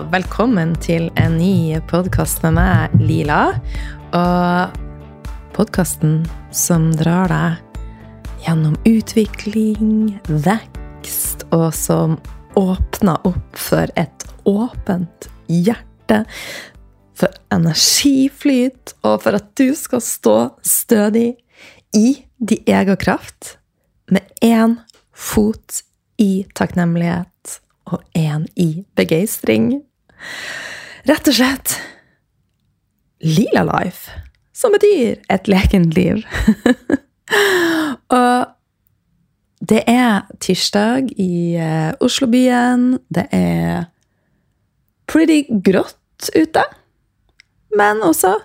velkommen til en ny podkast med meg, Lila. Og podkasten som drar deg gjennom utvikling, vekst, og som åpner opp for et åpent hjerte, for energiflyt, og for at du skal stå stødig i din egen kraft, med én fot i takknemlighet og én i begeistring. Rett og slett Lila Life, som betyr et lekent liv. og det er tirsdag i uh, Oslobyen. Det er pretty grått ute, men også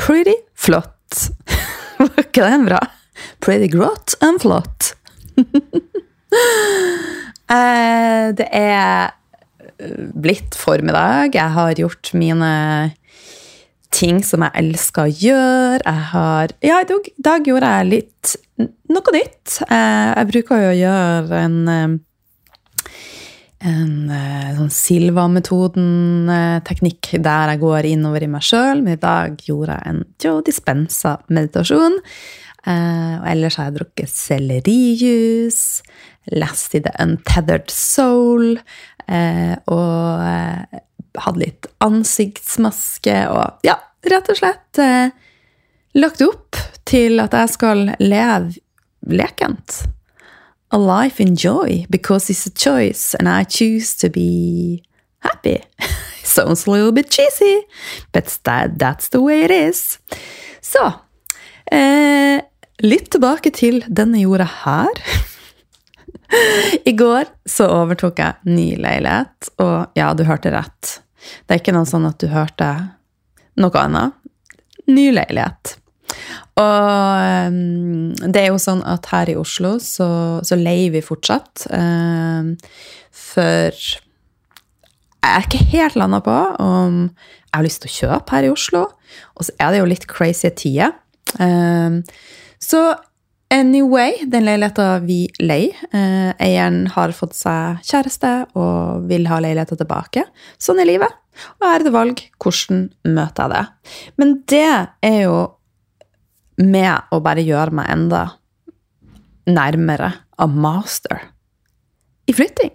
pretty flott. Var ikke den bra? Pretty grått and flott. Eh, det er eh, blitt formiddag. Jeg har gjort mine ting som jeg elsker å gjøre. Jeg har Ja, i dag, gjorde jeg litt noe nytt. Eh, jeg bruker jo å gjøre en en sånn Silva-metoden-teknikk der jeg går innover i meg sjøl. Men i dag gjorde jeg en Joe Dispensa-meditasjon. og ellers har jeg drukket sellerijus lest i The Untethered Soul. Eh, og eh, hadde litt ansiktsmaske og ja, rett og slett eh, lagt opp til at jeg skal leve lekent. A life in joy because it's a choice and I choose to be happy. Sounds a little bit cheesy, but that, that's the way it is. Så eh, litt tilbake til denne jorda her. I går så overtok jeg ny leilighet, og ja, du hørte rett. Det er ikke noe sånn at du hørte noe annet. Ny leilighet. Og um, det er jo sånn at her i Oslo så, så leier vi fortsatt. Um, for jeg er ikke helt landa på om jeg har lyst til å kjøpe her i Oslo. Og så er det jo litt crazy tider. Um, så Anyway, den leiligheta vi leier eh, Eieren har fått seg kjæreste og vil ha leiligheta tilbake. Sånn er livet. Og her er det valg. Hvordan møter jeg det? Men det er jo med å bare gjøre meg enda nærmere a master i flytting.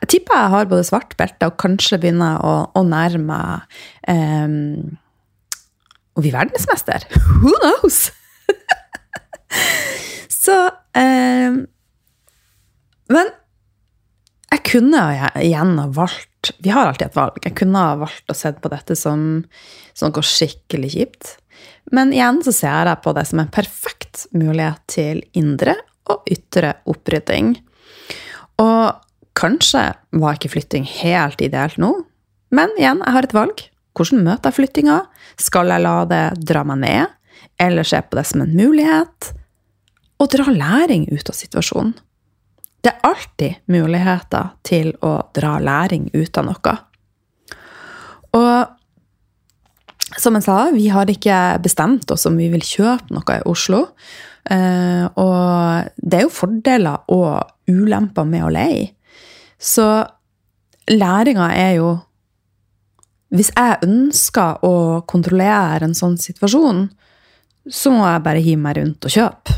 Jeg tipper jeg har både svart belte og kanskje begynner å, å nærme meg um, å bli verdensmester. Who knows? Så eh, Men jeg kunne igjen ha valgt Vi har alltid et valg. Jeg kunne ha valgt å se på dette som, som noe skikkelig kjipt. Men igjen så ser jeg på det som en perfekt mulighet til indre og ytre opprydding. Og kanskje var ikke flytting helt ideelt nå, men igjen, jeg har et valg. Hvordan møter jeg flyttinga? Skal jeg la det dra meg ned, eller se på det som en mulighet? Og dra læring ut av situasjonen. Det er alltid muligheter til å dra læring ut av noe. Og som jeg sa, vi har ikke bestemt oss om vi vil kjøpe noe i Oslo. Eh, og det er jo fordeler og ulemper med å leie. Så læringa er jo Hvis jeg ønsker å kontrollere en sånn situasjon, så må jeg bare hive meg rundt og kjøpe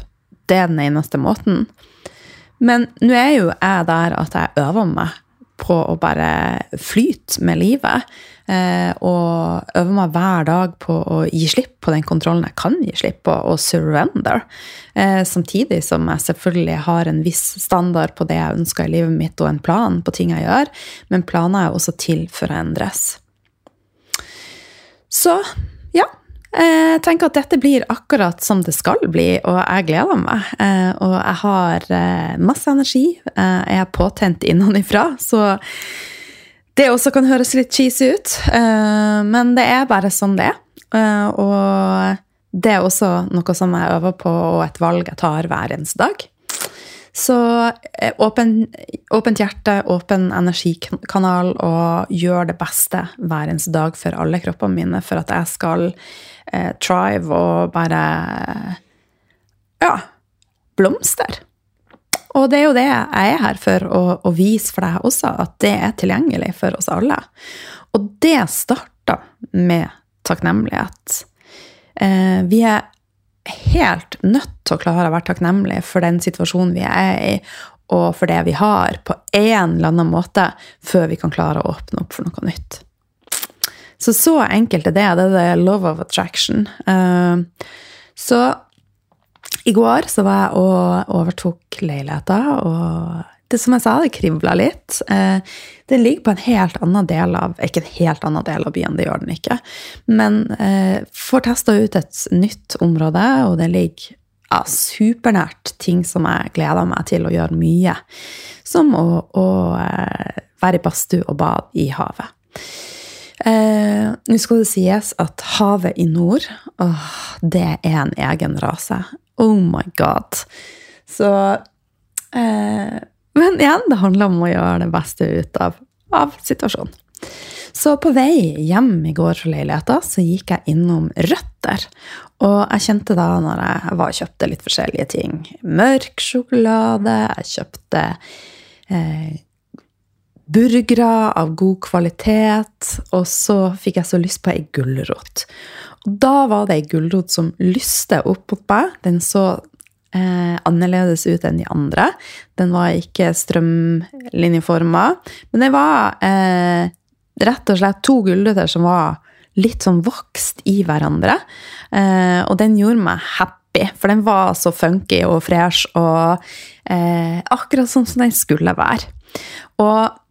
det er den eneste måten. Men nå er jo jeg der at jeg øver meg på å bare flyte med livet. Eh, og øver meg hver dag på å gi slipp på den kontrollen jeg kan gi slipp på, og surrender. Eh, samtidig som jeg selvfølgelig har en viss standard på det jeg ønsker i livet mitt, og en plan på ting jeg gjør. Men planer er også til for å endres. Så ja, jeg tenker at dette blir akkurat som det skal bli, og jeg gleder meg. Eh, og jeg har eh, masse energi. Jeg er påtent innenfra, så det også kan høres litt cheesy ut. Men det er bare sånn det er. Og det er også noe som jeg øver på, og et valg jeg tar hver eneste dag. Så åpen, åpent hjerte, åpen energikanal, og gjør det beste hver eneste dag for alle kroppene mine for at jeg skal eh, Trive og bare Ja, blomster. Og det er jo det jeg er her for, å, å vise for deg også, at det er tilgjengelig for oss alle. Og det starta med takknemlighet. Eh, vi er helt nødt til å klare å være takknemlige for den situasjonen vi er i, og for det vi har, på en eller annen måte, før vi kan klare å åpne opp for noe nytt. Så så enkelt er det. Det er det love of attraction. Uh, så i går så var jeg og overtok leiligheta, og det som jeg sa, det kribla litt. Uh, den ligger på en helt annen del av Ikke en helt annen del av byen, det gjør den ikke. Men uh, får testa ut et nytt område, og det ligger ja, supernært ting som jeg gleder meg til å gjøre mye. Som å, å være i badstue og bade i havet. Eh, Nå skal det sies at havet i nord, åh, det er en egen rase. Oh my god. Så eh, Men igjen, det handler om å gjøre det beste ut av, av situasjonen. Så på vei hjem i går fra leiligheta så gikk jeg innom Røtter. Og jeg kjente da, når jeg var kjøpte litt forskjellige ting Mørk sjokolade, jeg kjøpte eh, burgere av god kvalitet, og så fikk jeg så lyst på ei gulrot. Og da var det ei gulrot som lyste opp mot meg. Den så eh, annerledes ut enn de andre. Den var ikke strømlinjeforma, men det var eh, rett og slett to gulrøtter som var litt sånn vokst i hverandre. Eh, og den gjorde meg happy, for den var så funky og fresh og eh, akkurat sånn som den skulle være. Og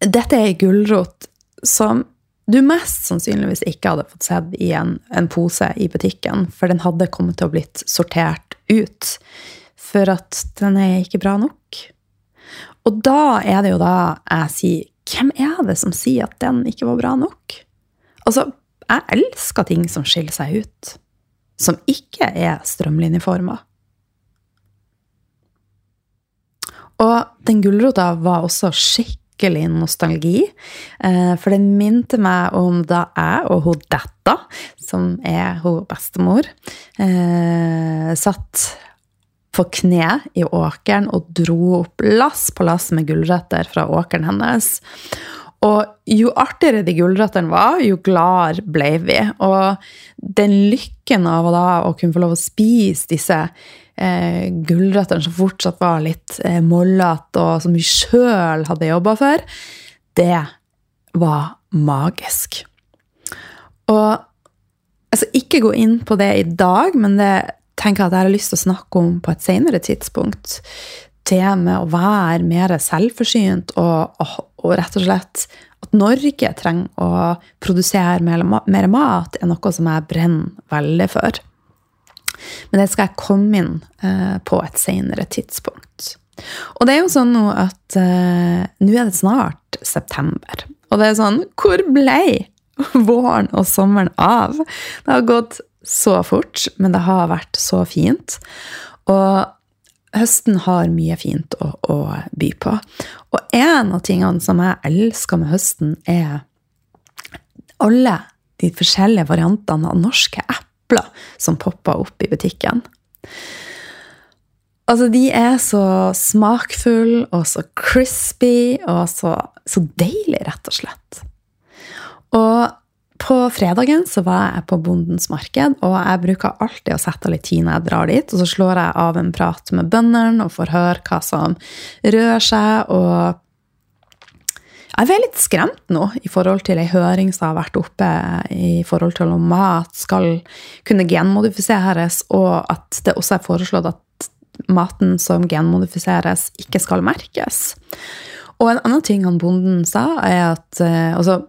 dette er ei gulrot som du mest sannsynligvis ikke hadde fått sett i en, en, pose i butikken, for den hadde kommet til å blitt sortert ut. For at den er ikke bra nok. Og da er det jo da jeg sier Hvem er det som sier at den ikke var bra nok? Altså, jeg elsker ting som skiller seg ut. Som ikke er strømlinjeforma. Og den gulrota var også skikkelig skikkelig nostalgi. Eh, for det minte meg om da jeg og hun Detta, som er hun bestemor, eh, satt på kne i åkeren og dro opp lass på lass med gulrøtter fra åkeren hennes. Og jo artigere de gulrøttene var, jo gladere ble vi. Og den lykken av da, å kunne få lov å spise disse eh, gulrøttene som fortsatt var litt eh, mollete, og som vi sjøl hadde jobba for, det var magisk. Og skal ikke gå inn på det i dag, men det tenker jeg at jeg har lyst til å snakke om på et senere tidspunkt. Det med å være mer selvforsynt og, og, og rett og slett at Norge trenger å produsere mer, mer mat, er noe som jeg brenner veldig for. Men det skal jeg komme inn eh, på et senere tidspunkt. Og det er jo sånn nå at eh, nå er det snart september. Og det er sånn Hvor ble våren og sommeren av? Det har gått så fort, men det har vært så fint. Og høsten har mye fint å, å, by på. Og en av tingene som jeg elsker med høsten, er alle de forskjellige variantene av norske apper epler som popper opp i butikken. Altså, de er så smakfulle og så crispy og så, så deilig, rett og slett. Og på fredagen så var jeg på Bondens marked, og jeg bruker alltid å sette litt tid når jeg drar dit. Og så slår jeg av en prat med bøndene og får høre hva som rører seg. og jeg er litt skremt nå i forhold til ei høring som har vært oppe i forhold til om mat skal kunne genmodifiseres, og at det også er foreslått at maten som genmodifiseres, ikke skal merkes. Og en annen ting han bonden sa, er at eh, altså,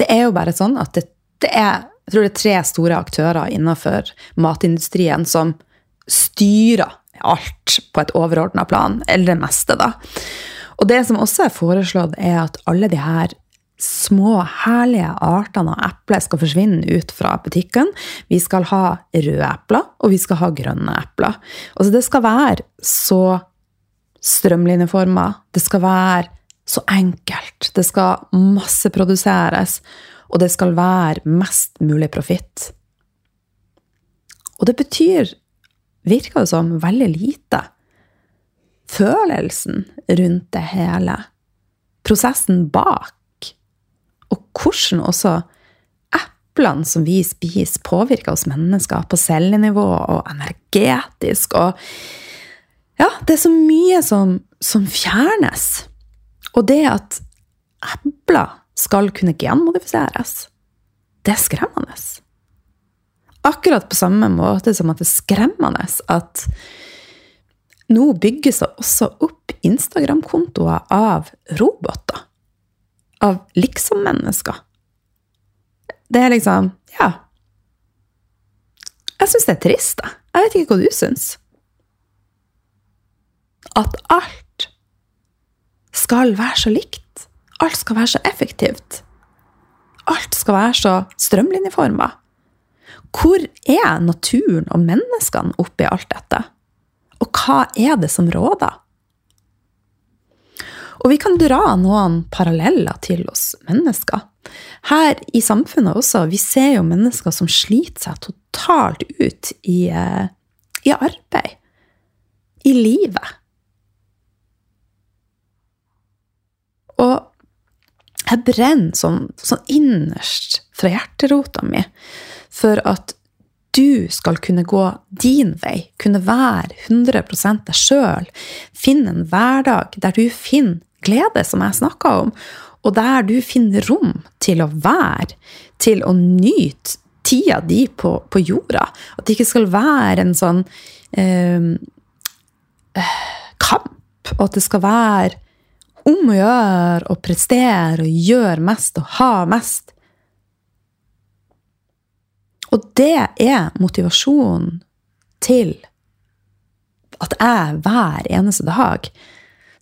det er jo bare sånn at det, det er jeg tror det er tre store aktører innenfor matindustrien som styrer alt på et overordna plan, eller det meste, da. Og det som også er foreslått, er at alle de her små, herlige artene av eple skal forsvinne ut fra butikken. Vi skal ha røde epler, og vi skal ha grønne epler. Altså det skal være så strømlinjeforma. Det skal være så enkelt. Det skal masseproduseres. Og det skal være mest mulig profitt. Og det betyr, virker det som, veldig lite følelsen rundt det hele. Prosessen bak. Og hvordan også eplene som vi spiser, påvirker oss mennesker på cellenivå og energetisk. Og ja, det er så mye som, som fjernes. Og det at epler skal kunne genmodifiseres, det er skremmende. Akkurat på samme måte som at det er skremmende at nå bygges det også opp Instagram-kontoer av roboter. Av liksom-mennesker. Det er liksom Ja. Jeg syns det er trist, jeg. Jeg vet ikke hva du syns. At alt skal være så likt. Alt skal være så effektivt. Alt skal være så strømlinjeforma. Hvor er naturen og menneskene oppi alt dette? Og hva er det som råder? Og vi kan dra noen paralleller til oss mennesker. Her i samfunnet også, vi ser jo mennesker som sliter seg totalt ut i, eh, i arbeid. I livet. Og jeg brenner sånn, sånn innerst fra hjerterota mi for at du skal kunne gå din vei, kunne være 100 deg sjøl, finne en hverdag der du finner glede, som jeg snakka om, og der du finner rom til å være, til å nyte tida di på, på jorda. At det ikke skal være en sånn eh, kamp, og at det skal være om å gjøre å prestere og gjøre mest og ha mest. Og det er motivasjonen til at jeg hver eneste dag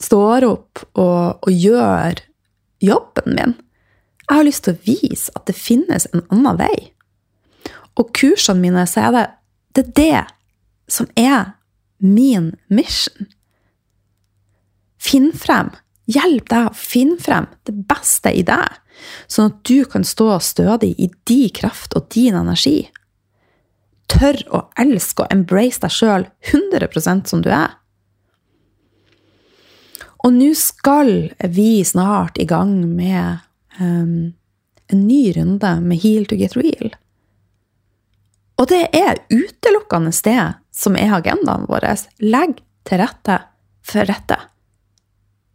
står opp og, og, gjør jobben min. Jeg har lyst til å vise at det finnes en annen vei. Og kursene mine, så er det det, er det som er min mission. Finn frem. Hjelp deg å finne frem det beste i deg, sånn at du kan stå stødig i din kraft og din energi. Tør å elske og embrace deg sjøl 100% som du er. Og nå skal vi snart i gang med um, en ny runde med Heal to get real. Og det er utelukkende det som er agendaen vår. Legg til rette for rette.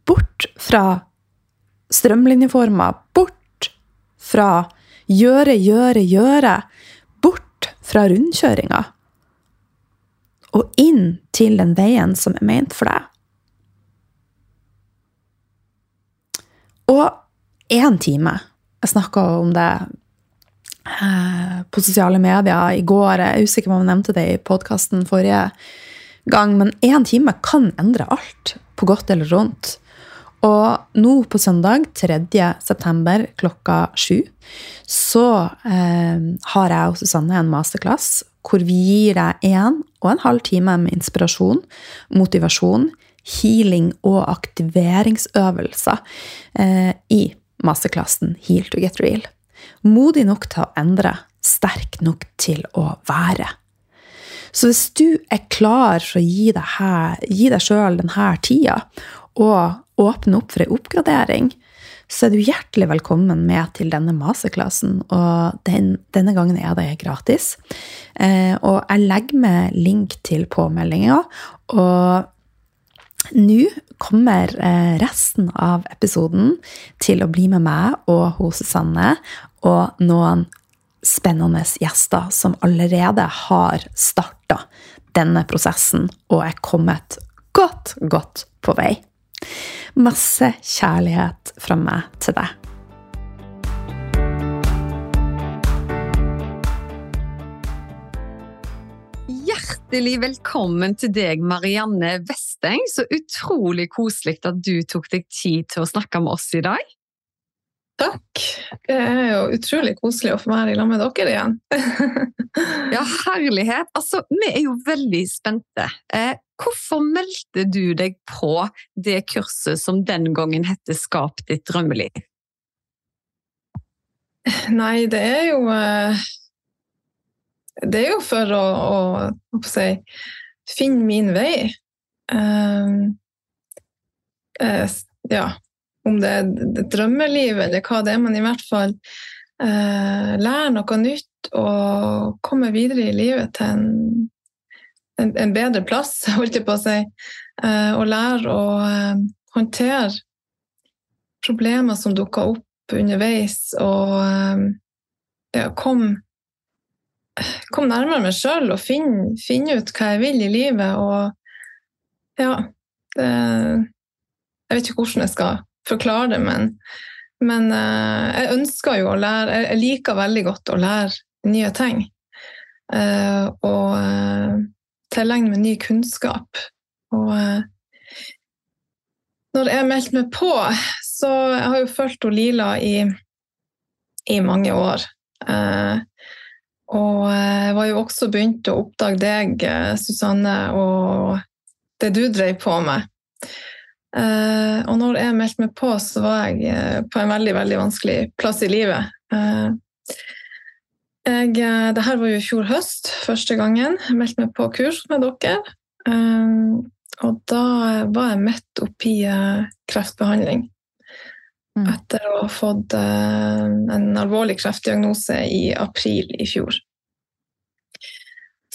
Bort fra strømlinjeformer. Bort fra gjøre, gjøre, gjøre. Bort fra rundkjøringa. Og inn til den veien som er ment for deg. Og én time Jeg snakka om det eh, på sosiale medier i går. Jeg er usikker på om jeg nevnte det i podkasten forrige gang, men én time kan endre alt, på godt eller vondt. Og nå på søndag, 3. september klokka sju, så eh, har jeg og Susanne en masterclass hvor vi gir deg én og en halv time med inspirasjon, motivasjon, healing og aktiveringsøvelser eh, i masterklassen Heal to get real. Modig nok til å endre, sterk nok til å være. Så hvis du er klar for å gi deg, her, deg sjøl denne tida, og åpne opp for ei oppgradering, så er du hjertelig velkommen med til denne masterklassen. Og den, denne gangen er det gratis. Eh, og jeg legger med link til påmeldinga. Og nå kommer eh, resten av episoden til å bli med meg og hos Susanne og noen spennende gjester som allerede har starta denne prosessen og er kommet godt, godt på vei. Masse kjærlighet fra meg til deg. Hjertelig velkommen til deg, Marianne Westeng. Så utrolig koselig at du tok deg tid til å snakke med oss i dag. Takk. Det er jo utrolig koselig å få være i lag med dere igjen. ja, herlighet. Altså, vi er jo veldig spente. Eh, hvorfor meldte du deg på det kurset som den gangen het Skap ditt drømmeliv? Nei, det er jo eh det er jo for å, å, å si, finne min vei. Um, eh, Ja, om det er et drømmeliv eller hva det er, men i hvert fall eh, lære noe nytt og komme videre i livet til en, en, en bedre plass, holdt jeg på å si. Eh, og lære å eh, håndtere problemer som dukker opp underveis, og eh, ja, komme kom nærmere meg sjøl og finne, finne, ut hva jeg vil i livet. Og ja det, Jeg vet ikke hvordan jeg skal forklare det, men, men uh, jeg ønsker jo å lære Jeg liker veldig godt å lære nye ting. Uh, og uh, tilegne meg ny kunnskap. Og når jeg meldte meg på, så jeg har jo fulgt Lila i, i mange år. Og jeg var jo også begynt å oppdage deg, Susanne, og det du drev på med. Eh, og når jeg meldte meg på, så var jeg på en veldig, veldig vanskelig plass i livet. Jeg, det her var jo i fjor høst, første gangen. Jeg meldte meg på kurs med dere. Og da var jeg midt oppi kreftbehandling. Mm. Etter å ha fått uh, en alvorlig kreftdiagnose i april i fjor.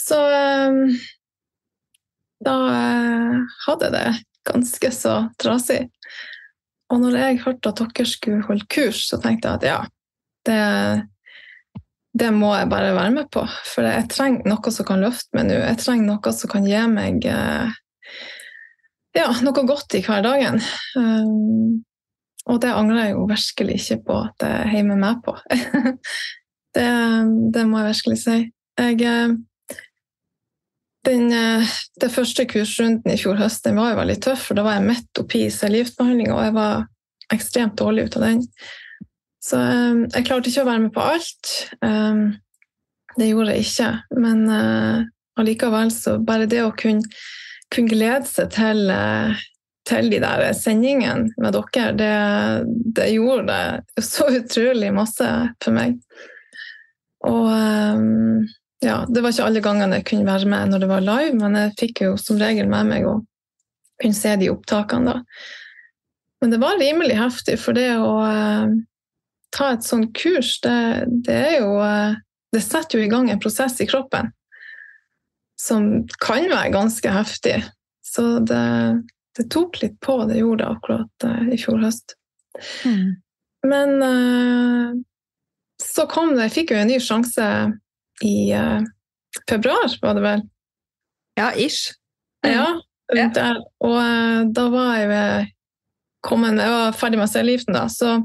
Så da uh, hadde jeg det ganske så trasig. Og når jeg hørte at dere skulle holde kurs, så tenkte jeg at ja, det, det må jeg bare være med på. For jeg trenger noe som kan løfte meg nå. Jeg trenger noe som kan gi meg uh, ja, noe godt i hverdagen. Um, og det angrer jeg jo virkelig ikke på at jeg heier med meg på. det, det, må jeg virkelig si. Jeg, eh, den, eh, den, første kursrunden i fjor høst den var jo veldig tøff, for da var jeg midt oppi cellegiftbehandlinga, og jeg var ekstremt dårlig ut av den. Så eh, jeg klarte ikke å være med på alt. Det gjorde jeg ikke. Men allikevel, så bare det å kunne, kunne glede seg til til de der sendingene med dere, det, det, gjorde det så utrolig masse for meg. Og ja, det var ikke alle gangene jeg kunne være med når det var live, men jeg fikk jo som regel med meg å kunne se de opptakene da. Men det var rimelig heftig, for det å eh, ta et sånt kurs, det, det er jo eh, Det setter jo i gang en prosess i kroppen som kan være ganske heftig. Så det, det tok litt på, det gjorde det akkurat eh, i fjor høst. Mm. Men uh, så kom det Jeg fikk jo en ny sjanse i uh, februar, var det vel? Ja, ish. Mm. Ja, rundt der. Og da var jeg kommet Jeg var ferdig med cellegiften, da, så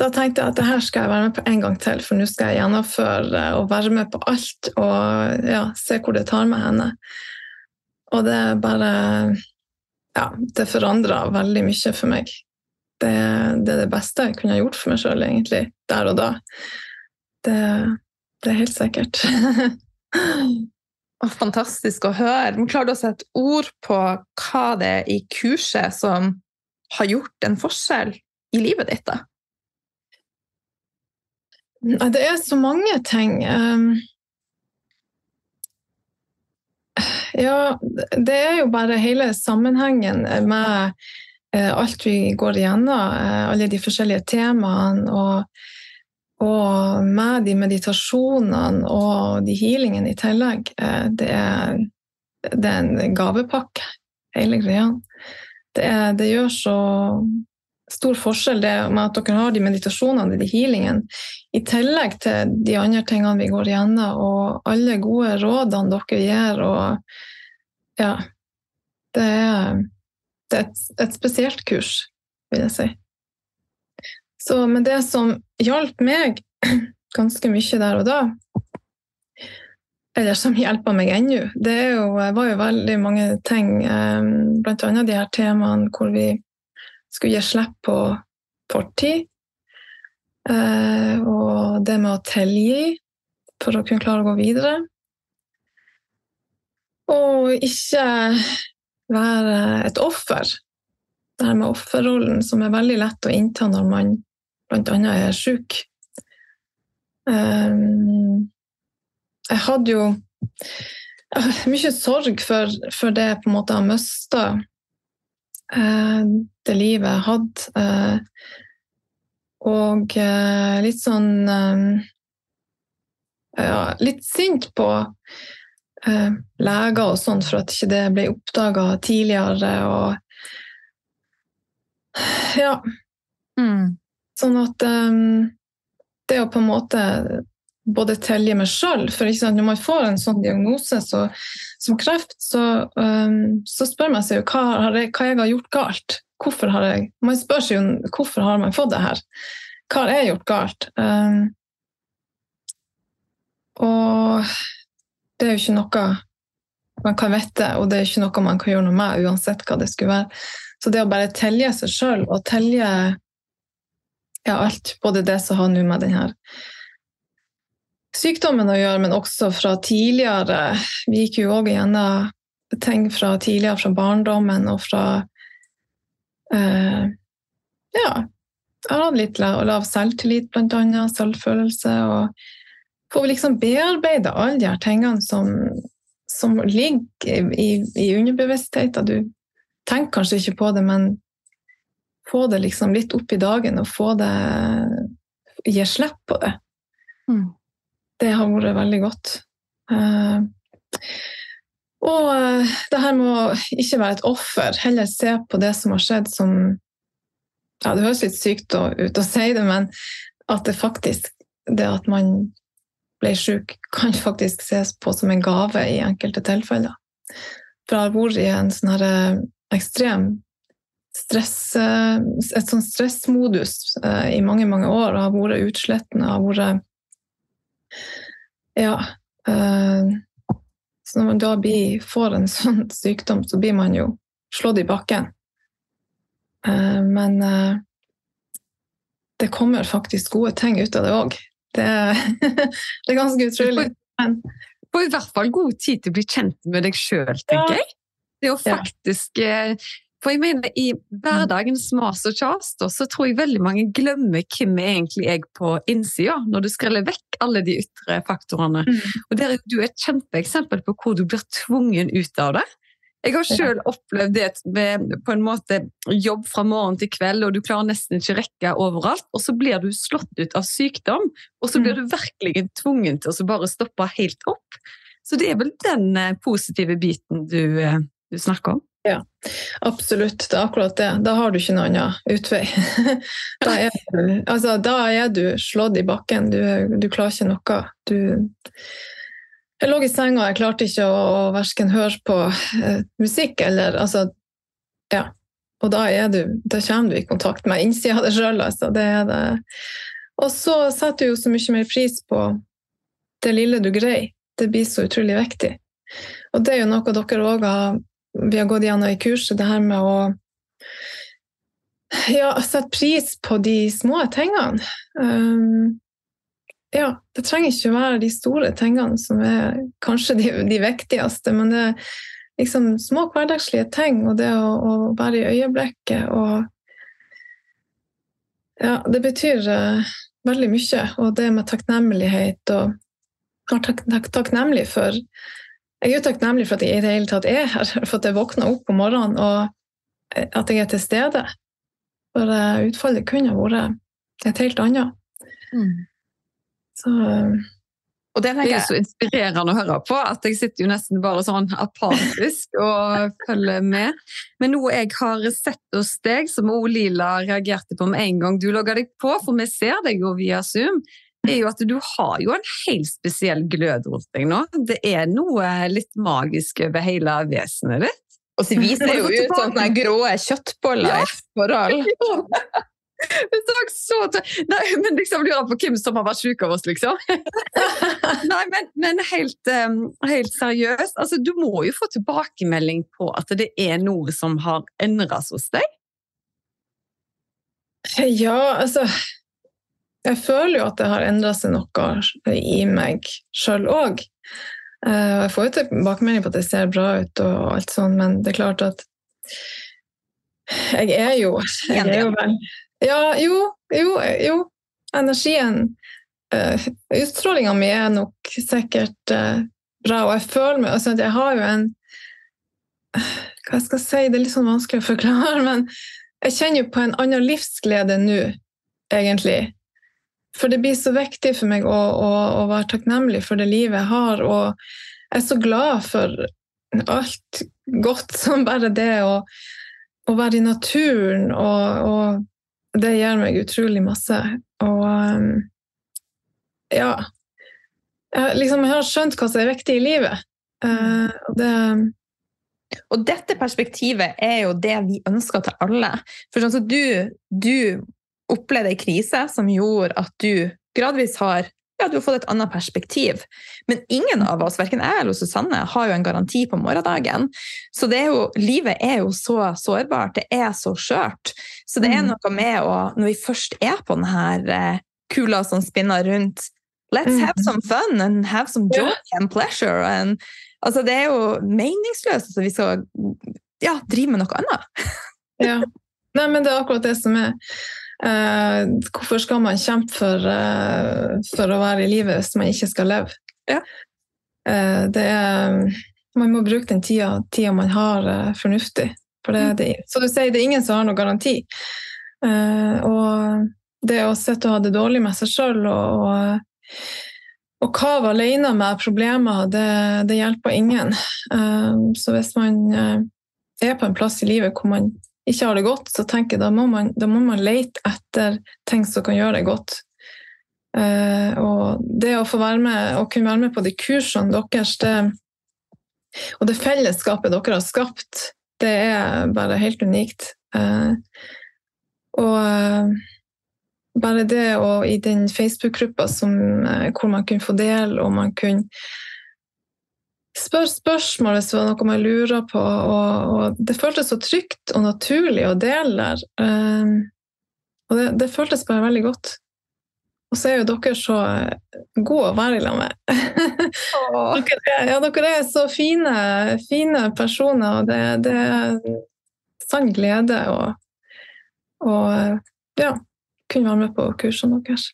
da tenkte jeg at det her skal jeg være med på en gang til, for nå skal jeg gjennomføre og være med på alt og ja, se hvor det tar med henne. Og det bare ja, det forandra veldig mye for meg. Det, det, er det beste jeg kunne ha gjort for meg sjøl, egentlig, der og da. Det, det er helt sikkert. Fantastisk å høre. Men klarer du å sette ord på hva det er i kurset som har gjort en forskjell i livet ditt? da? Det er så mange ting. Um, Ja, det er jo bare hele sammenhengen med eh, alt vi går igjennom, eh, alle de forskjellige temaene, og, og med de meditasjonene og de healingene i tillegg. Eh, det er, det er en gavepakke, hele greia. Det, det, gjør så stor forskjell det med at dere har de meditasjonene, de healingene, i tillegg til de andre tingene vi går igjennom, og alle gode rådene dere gir. og ja, det er, det er et, et, spesielt kurs, vil jeg si. Så, men det som hjalp meg ganske mye der og da, eller som hjelper meg ennå, det jo, var jo veldig mange ting, eh, blant annet de her temaene hvor vi skulle gi slipp på fortid. Eh, og det med å tilgi for å kunne klare å gå videre. Og ikke være et offer. Det her med offerrollen, som er veldig lett å innta når man bl.a. er sjuk. Um, jeg hadde jo mye sorg for, for det på en måte å mista eh, det livet jeg hadde. Eh, og eh, litt sånn ja, Litt sint på leger og sånt for at ikke det ble oppdaga tidligere. Og ja. Mm. Sånn at um, det å på en måte både telje meg sjøl For sant, når man får en sånn diagnose så, som kreft, så, um, så spør man seg jo hva, har jeg, hva jeg har gjort galt. Hvorfor har jeg, Man spør seg jo hvorfor har man fått det her. Hva har jeg gjort galt? Um, og det er jo ikke noe man kan vite, og det er ikke noe man kan gjøre noe med, uansett hva det skulle være. Så det å bare telje seg sjøl, og telje ja, alt, både det som har nå med denne sykdommen å gjøre, men også fra tidligere Vi gikk jo òg gjennom ting fra tidligere, fra barndommen og fra eh, Ja, jeg hadde litt lav, selvtillit, blant annet, selvfølelse. og får liksom bearbeide alle de her tingene som, som ligger i, i underbevisstheten. Du tenker kanskje ikke på det, men få det liksom litt opp i dagen og få det Gi slipp på det. Mm. Det har vært veldig godt. Uh, og uh, det her med å ikke være et offer, heller se på det som har skjedd som ja, Det høres litt sykt ut å si det, men at det faktisk Det at man ble syk, kan faktisk ses på som en gave i enkelte tilfeller. For jeg har vært i en sånn eh, ekstrem stress, et sånn stressmodus uh, i mange, mange år. Har vært utslettende, har vært Ja. Uh, så når man da blir, får en sånn sykdom, så blir man jo slått i bakken. Men det kommer faktisk gode ting ut av det òg. Det, det, er ganske utrolig. Men, på i hvert fall god tid til å bli kjent med deg sjøl, tenker ja. jeg. Det å faktisk For jeg mener, i hverdagens mas og kjas, så tror jeg veldig mange glemmer hvem er egentlig jeg på innsida, når du skreller vekk alle de ytre faktorene. Mm. Og der er du et kjempeeksempel på hvor du blir tvungen ut av det. Jeg har sjøl opplevd det med på en måte jobb fra morgen til kveld, og du klarer nesten ikke rekke overalt. Og så blir du slått ut av sykdom, og så blir mm. du virkelig tvungen til å bare stoppe helt opp. Så det er vel den eh, positive biten du eh, du snakker om? Ja, absolutt. Det er akkurat det. Da har du ikke noen annen utvei. da, er du, altså, da er du slått i bakken. Du, du klarer ikke noe. Du Jeg lå i senga, jeg klarte ikke å, å verken høre på eh, musikk eller altså, Ja. Og da, du, da kommer du i kontakt med innsida av deg sjøl, altså. Det er det. Og så setter du jo så mye mer pris på det lille du greier. Det blir så utrolig viktig. Og det er jo noe dere òg har vi har gått gjennom i kurset, det her med å ja, sette pris på de små tingene. Um, ja, det trenger ikke være de store tingene som er kanskje de, de viktigste, men det er liksom små hverdagslige ting, og det å, å være i øyeblikket og Ja, det betyr uh, veldig mye, og det med takknemlighet og være tak, tak, takknemlig for jeg er jo takknemlig for at jeg i det hele tatt er her, for at jeg våkner opp om morgenen og at jeg er til stede. For eh, utfallet kunne vært et helt annet. Mm. Så og det er så inspirerende å høre på at jeg sitter jo nesten bare sånn apatisk og følger med. Men noe jeg har sett hos deg, som Lila reagerte på med en gang du logga deg på, for vi ser deg jo via Zoom, er jo at du har jo en helt spesiell glød rundt deg nå. Det er noe litt magisk over hele vesenet ditt. Og så viser det jo ut sånne grå kjøttboller ja. i forhold. så Nei, men liksom lurer på hvem som har vært syk av oss, liksom. Nei, men, men helt, um, helt, seriøst, altså, du må jo få tilbakemelding på at det er noe som har endret hos deg? Ja, altså jeg føler jo at det har endra seg noe i meg sjøl òg. Eh, jeg får jo tilbakemelding på at det ser bra ut, og alt sånt, men det er klart at jeg er jo, jeg er jo vel Ja, jo, jo, jo. Energien uh, Utstrålinga mi er nok sikkert uh, bra, og jeg føler meg altså, Jeg har jo en Hva skal jeg si, det er litt sånn vanskelig å forklare, men jeg kjenner jo på en annen livsglede nå, egentlig. For det blir så viktig for meg å, å, å, være takknemlig for det livet jeg har, og jeg er så glad for alt godt som bare det å, å være i naturen, og, og det gir meg utrolig masse. Og um, ja jeg, liksom, jeg har skjønt hva som er viktig i livet. Uh, og det og dette perspektivet er jo det vi ønsker til alle. For sånn du, du opplevde ei krise som gjorde at du gradvis har ja, du har fått et annet perspektiv. Men ingen av oss, verken jeg eller Susanne, har jo en garanti på morgendagen. Så er jo, livet er jo så sårbart, det er så skjørt. Så det er mm. noe med å, når vi først er på denne eh, kula som spinner rundt Let's have mm. some fun and have some joy and pleasure. And, altså, det er jo meningsløst at vi skal ja, drive med noe annet. ja. Nei, men det er akkurat det som er. Uh, hvorfor skal man kjempe for, uh, for, å være i livet hvis man ikke skal leve? Ja. Det er, man må bruke den tida, tida man har, fornuftig. For det, det, så du sier det er ingen som har noen garanti. og det å sitte og ha det dårlig med seg sjøl og, og å kave alene med problemer, det, det hjelper ingen. Så hvis man er på en plass i livet hvor man ikke har det godt, så tenker jeg da må man, da må man lete etter ting som kan gjøre det godt. Uh, og det å få være med, og kunne være med på de kursene deres, det, og det fellesskapet dere har skapt, det er bare helt unikt. Uh, og bare det å i den Facebook-gruppa hvor man kunne få del, og man kunne spørre spørsmål hvis det var noe man lurer på. Og, og det føltes så trygt og naturlig å dele der. Um, og det, det, føltes bare veldig godt. Og så er jo dere så gode å være i lag med. dere, ja, dere er så fine, fine personer, og det, det er sann glede. Og ja kunne være med på kursene deres.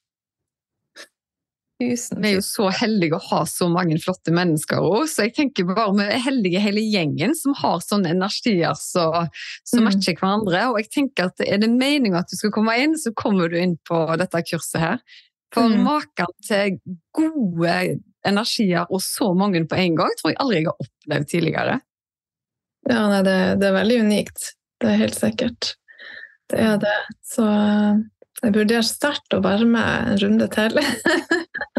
Tusen. Vi er jo så heldige å ha så mange flotte mennesker òg, så jeg tenker bare vi er heldige hele gjengen som har sånne energier som så, så mm. matcher hverandre. Og jeg tenker at er det meninga at du skal komme inn, så kommer du inn på dette kurset her. For mm. maken til gode energier og så mange på en gang tror jeg aldri jeg har opplevd tidligere. Ja, nei, det, det er veldig unikt. Det er helt sikkert. Det er det. Så jeg vurderer sterkt å være med en runde til.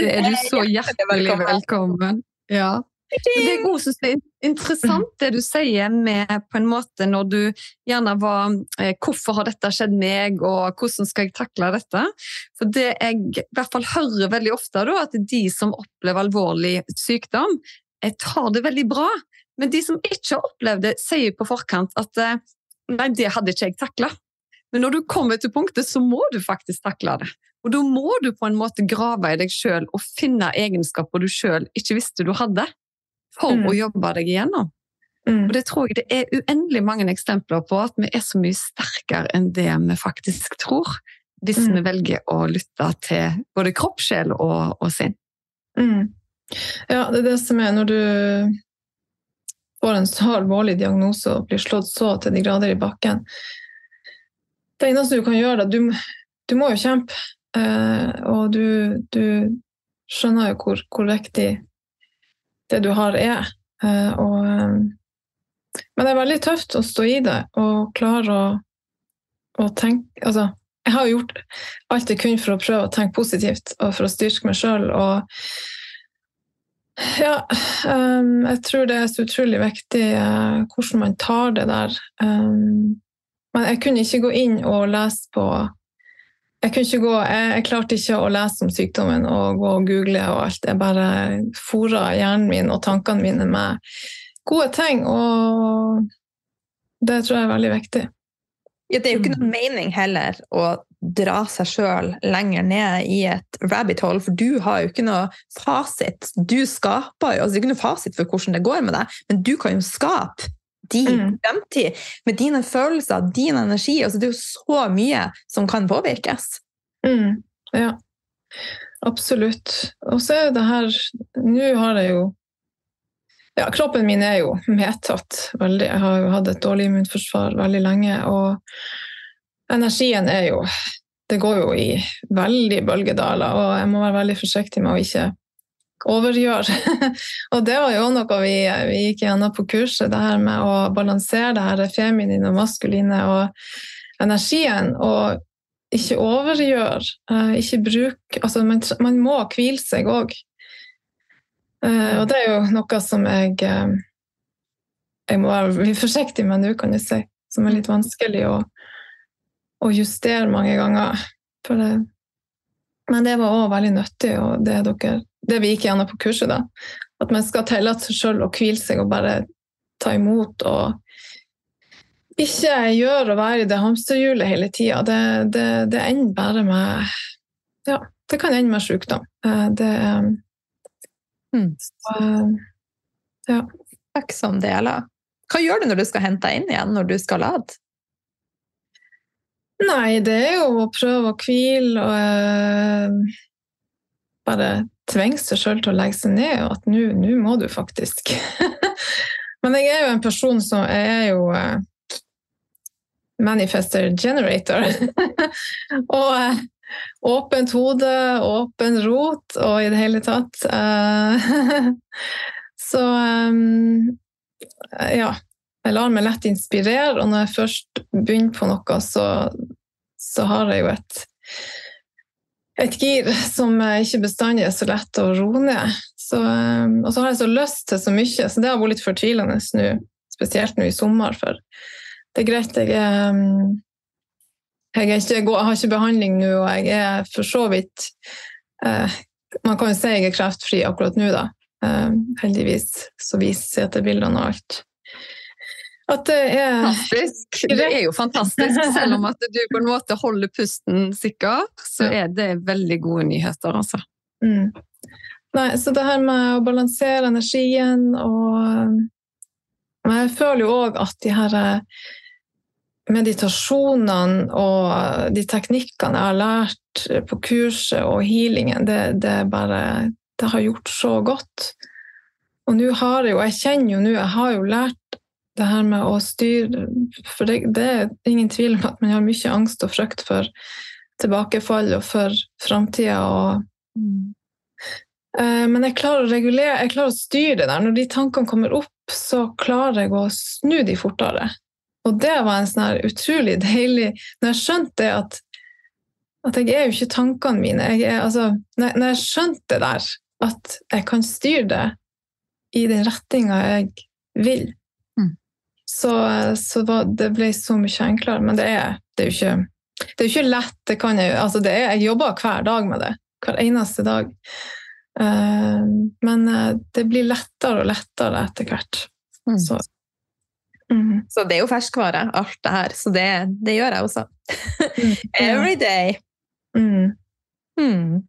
er du så hjertelig velkommen. Ja. Det er også interessant det du sier med på en måte når du gjerne var eh, 'Hvorfor har dette skjedd meg?' og 'Hvordan skal jeg takle dette?' For det jeg i hvert fall hører veldig ofte, da, at de som opplever alvorlig sykdom, tar det veldig bra. Men de som ikke har opplevd det, sier på forkant at eh, 'nei, det hadde ikke jeg takla'. Men når du kommer til punktet, så må du faktisk takle det. Og da må du på en måte grave i deg sjøl og finne egenskaper du sjøl ikke visste du hadde, for mm. å jobbe deg igjennom. Mm. Og det tror jeg det er uendelig mange eksempler på at vi er så mye sterkere enn det vi faktisk tror. Hvis mm. vi velger å lytte til både kropp, sjel og, og sinn. Mm. Ja, det er det som er når du får en så alvorlig diagnose og blir slått så til de grader i bakken, det eneste du kan gjøre, da, du, du må jo kjempe. Eh, og du, du, skjønner jo hvor, hvor, viktig det du har, er. Eh, og, eh, men det er veldig tøft å stå i det og klare å, å tenke Altså, jeg har jo gjort alt jeg kunne for å prøve å tenke positivt og for å styrke meg sjøl. Og ja, jeg tror det er så utrolig viktig hvordan man tar det der. Um, men jeg kunne ikke gå inn og lese på jeg, ikke gå, jeg, jeg, klarte ikke å lese om sykdommen og gå og google og alt. Jeg bare fora hjernen min og tankene mine med gode ting, og det tror jeg er veldig viktig. Ja, det er jo ikke noen mening heller å dra seg sjøl lenger ned i et rabbit hole, for du har jo ikke noe fasit. Du skaper jo, altså Det er ikke noe fasit for hvordan det går med deg, men du kan jo skape din mm. fremtid, med dine følelser, din energi. Altså, det er jo så mye som kan påvirkes. Mm. Ja, absolutt. Og så er det her Nå har jeg jo ja, kroppen min er jo medtatt veldig. Jeg har jo hatt et dårlig immunforsvar veldig lenge. Og energien er jo Det går jo i veldig bølgedaler, og jeg må være veldig forsiktig med å ikke overgjøre. og det var jo noe vi, vi gikk gjennom på kurset, det her med å balansere det her feminine og maskuline og energien. og ikke overgjøre. Uh, ikke bruk altså man, man, må hvile seg òg. Uh, og det er jo noe som jeg uh, Jeg må være forsiktig med nå, kan du si. Som er litt vanskelig å, å justere mange ganger. Det, men det var òg veldig nyttig, og det, dere, det vi gikk gjennom på kurset. da, At man skal tillate seg sjøl å hvile seg og bare ta imot og ikke gjøre å være i det hamsterhjulet hele tida. Det, det, det, ender bare med Ja, det kan ende med sykdom. Eh, det mm. så, Ja. Takk som deler. Hva gjør du når du skal hente deg inn igjen, når du skal lade? Nei, det er jo å prøve å hvile og uh, bare tvinge seg sjøl til å legge seg ned, og at nå må du faktisk. Men jeg er jo en person som er jo uh, Manifester Generator. og uh, åpent hode, åpen rot og i det hele tatt. Så ja. Jeg lar meg lett inspirere, og når jeg først begynner på noe, så, så har jeg jo et, et gir som ikke bestandig er så lett å roe ned. Så, um, og så har jeg så lyst til så mye, så det har vært litt fortvilende nå, spesielt nå i sommer. for det er greit. Jeg, er, jeg, er ikke, jeg har ikke behandling nå, og jeg er for så vidt eh, Man kan jo si jeg er kreftfri akkurat nå, da. Eh, heldigvis så viser CT-bildene og alt. At det er Fantastisk. Det er jo fantastisk. Selv om at du på en måte holder pusten sikker, så er det veldig gode nyheter, altså. Mm. Nei, så det her med å balansere energien og jeg føler jo òg at de her meditasjonene og de teknikkene jeg har lært på kurset og healingen, det, det, bare, det har gjort så godt. Og nå har jeg jo Jeg kjenner jo nå Jeg har jo lært det her med å styre For det, det er ingen tvil om at man har mye angst og frykt for tilbakefall og for framtida. Eh, men jeg klarer å regulere, jeg klarer å styre det der. Når de tankene kommer opp, så klarer jeg å snu de fortere. Og det var en sånn utrolig deilig Når jeg skjønte at, at jeg er jo ikke tankene mine jeg er, altså, når, når, jeg skjønte det der, at jeg kan styre det i den retninga jeg vil. Så, så var, det ble så mye enklere. Men det er, det er jo ikke det er ikke lett. Det kan jeg, altså det er, jeg jobber hver dag med det. Hver eneste dag. Uh, men uh, det blir lettere og lettere etter hvert. Mm. Så Mm. Så det er jo ferskvare, alt det her. Så det, det gjør jeg også. Mm. Every day. Mm. mm.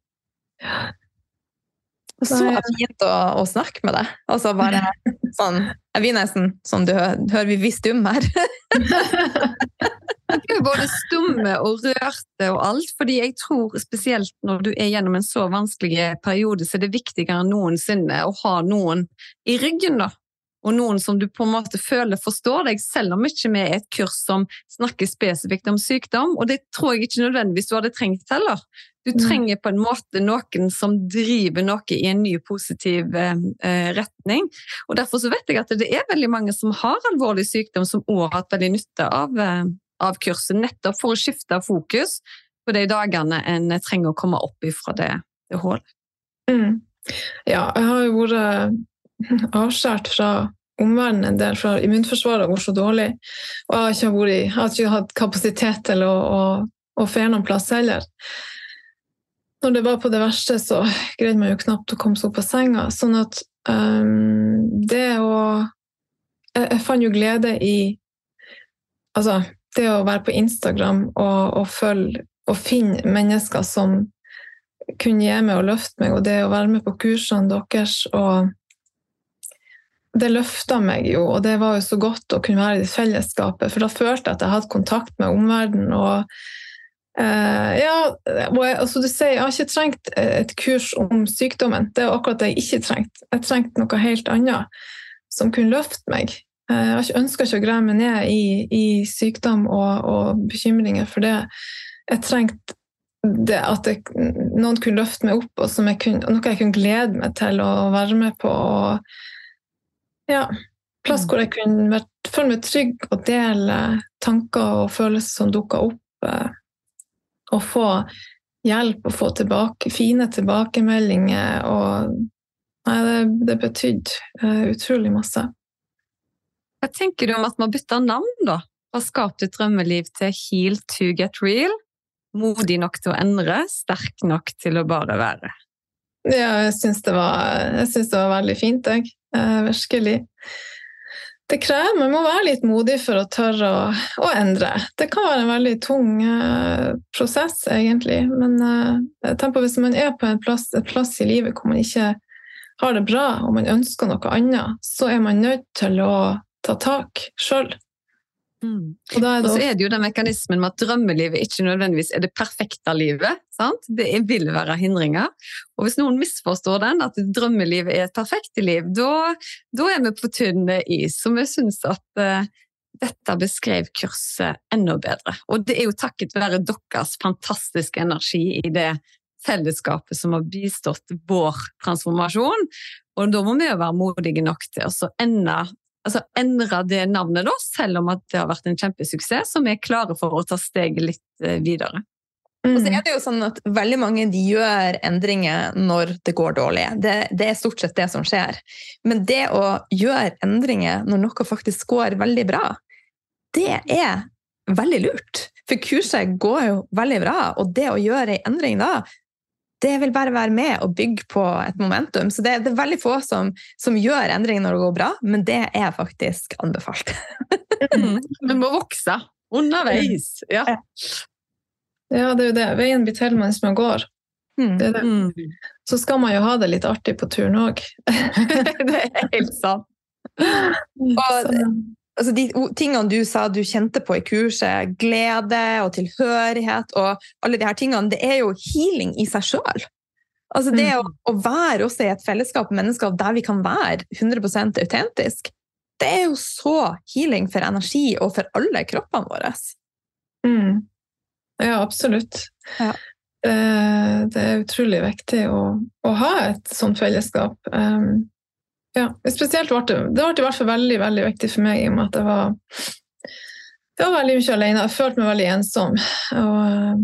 Så fint å, å, snakke med deg. Altså bare sånn Jeg blir nesten sånn du hører vi blir stumme her. Vi er både stumme og rørte og alt, fordi jeg tror spesielt når du er gjennom en så vanskelig periode, så er det viktigere enn noensinne å ha noen i ryggen, da og noen som du på en måte føler forstår deg, selv om ikke vi er et kurs som snakker spesifikt om sykdom. Og det tror jeg ikke nødvendigvis du hadde trengt heller. Du mm. trenger på en måte noen som driver noe i en ny, positiv eh, eh, retning. Og Derfor så vet jeg at det er veldig mange som har alvorlig sykdom, som òg har hatt veldig nytte av, eh, av, kurset, nettopp for å skifte fokus på de dagene en trenger å komme opp ifra det, det hullet. Mm. Ja, jeg har jo vært avskåret fra omverdenen en del, for immunforsvaret har vært så dårlig. Og jeg har ikke, vært, jeg har ikke hatt kapasitet til å, å, å fære noen plass heller. Når det var på det verste, så greide man jo knapt å komme seg opp av senga. Sånn at um, det å jeg, jeg, fant jo glede i Altså, det å være på Instagram og, og følge og finne mennesker som kunne gi meg og løfte meg, og det å være med på kursene deres og det løfta meg jo, og det var jo så godt å kunne være i fellesskapet. For da følte jeg at jeg hadde kontakt med omverdenen. Og, eh, ja, og jeg, altså du sier, jeg har ikke trengt et kurs om sykdommen. Det er akkurat det jeg ikke trengte. Jeg trengte noe helt annet. som kunne løfte meg. Eh, Jeg ønska ikke å grave meg ned i, i sykdom og, og, bekymringer for det. Jeg trengte det at jeg, noen kunne løfte meg opp, og jeg kunne, noe jeg kunne glede meg til å være med på. Og, ja, plass hvor jeg kunne vært, føle meg trygg og dele tanker og følelser som dukka opp. Eh, og få hjelp og få tilbake, fine tilbakemeldinger. Og nei, det, det betydde uh, utrolig masse. Hva tenker du om at man bytter navn, da? Fra Skap ditt drømmeliv til Heal to get real? Modig nok til å endre, sterk nok til å bare være. Ja, jeg syns det, det, var veldig fint, jeg. Uh, virkelig det krever, Man må være litt modig for å tørre å, å endre. Det kan være en veldig tung uh, prosess, egentlig. Men uh, jeg tenker hvis man er på en plass, et plass, i livet hvor man ikke har det bra, og man ønsker noe annet, så er man nødt til å ta tak sjøl. Mm. Og, og, så er det jo den mekanismen med at drømmelivet ikke nødvendigvis er det perfekte livet. Sant? Det vil være hindringer. Og hvis noen misforstår den, at drømmelivet er et perfekt liv, da, da er vi på tynn is. Så vi syns at uh, dette beskrev kurset enda bedre. Og det er jo takket være deres fantastiske energi i det fellesskapet som har bistått vår transformasjon. Og da må vi jo være modige nok til å ende altså, endre det navnet, da, selv om det har vært en kjempesuksess, så vi er klare for å ta steget litt eh, videre. Mm. Og så er det jo sånn at Veldig mange de gjør endringer når det går dårlig. Det, det, er stort sett det som skjer. Men det å gjøre endringer når noe faktisk går veldig bra, det er veldig lurt. For kurset går jo veldig bra, og det å gjøre en endring da, det vil bare være med og bygge på et momentum. Så det, det er veldig få som, som, gjør endringer når det går bra, men det er faktisk anbefalt. mm. Vi må vokse underveis. Ja. ja, det er jo det. Veien blir til mens man går. Mm. Det det. Mm. Så skal man jo ha det litt artig på turen òg. det er helt sant. Og altså de tingene du sa du kjente på i kurset, glede og tilhørighet og alle de her tingene, det er jo healing i seg sjøl. Altså det mm. å, å, være også i et fellesskap med mennesker der vi kan være 100% autentisk, det er jo så healing for energi og for alle kroppene våre. Mm. Ja, absolutt. Ja. Eh, det er utrolig viktig å, å ha et sånt fellesskap. Um, ja, spesielt ble det, det ble i hvert fall veldig, veldig viktig for meg i og med at jeg var, jeg var veldig mye alene. Jeg følte meg veldig ensom. Og,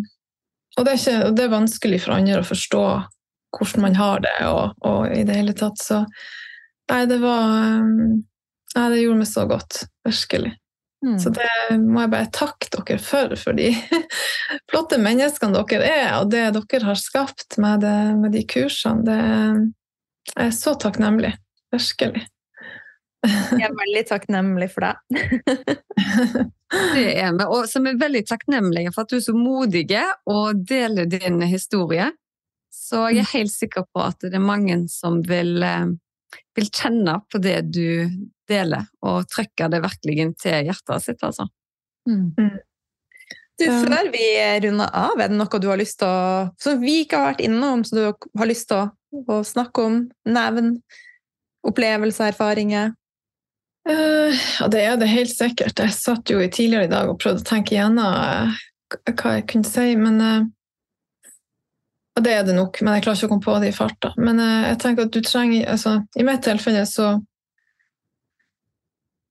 og det, ikke, det, er vanskelig for andre å forstå hvordan man har det, og, og i det hele tatt. Så nei, det var Nei, det gjorde meg så godt. Virkelig. Mm. Så det må jeg bare takke dere for, for de flotte menneskene dere er, og det dere har skapt med, det, med de kursene. Det, jeg er så takknemlig. Virkelig. Jeg er veldig takknemlig for det. det er vi, og som er veldig takknemlige for at du er så modig og deler din historie. Så jeg er helt sikker på at det er mange som vil, eh, vil kjenne på det du deler, og trykke det virkelig til hjertet sitt, altså. Mm. mm. Du, før vi runder av, er det noe du har lyst til å Som vi ikke har vært innom, som du har lyst til å, å snakke om? Nevne? Opplevelser, erfaringer? Uh, ja, det er det helt sikkert. Jeg satt jo tidligere i dag og prøvde å tenke igjennom uh, hva jeg kunne si, men uh, Og det er det nok, men jeg klarer ikke å komme på det i farta. Men jeg tenker at du trenger altså, I mitt tilfelle så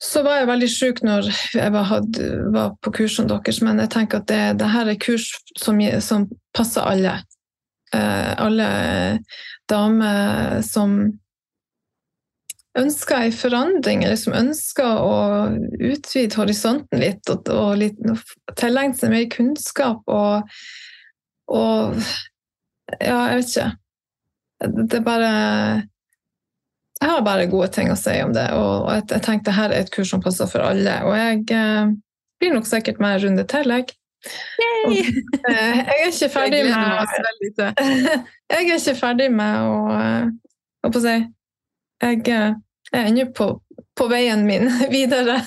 så var jeg veldig sjuk når jeg var, hadde, var på kursene deres, men jeg tenker at det, det her er kurs som, som passer alle. alle damer som ønsker en forandring, eller som ønsker å utvide horisonten litt og, og litt, tilegne seg mer kunnskap og, og Ja, jeg vet ikke. Det er bare Jeg har bare gode ting å si om det, og, jeg, jeg tenker dette er et kurs som passer for alle. Og jeg eh, blir nok sikkert med en runde til, jeg. Og, eh, jeg er ikke ferdig med Jeg er ikke ferdig med å eh, på å si jeg er ennå på, på, veien min videre.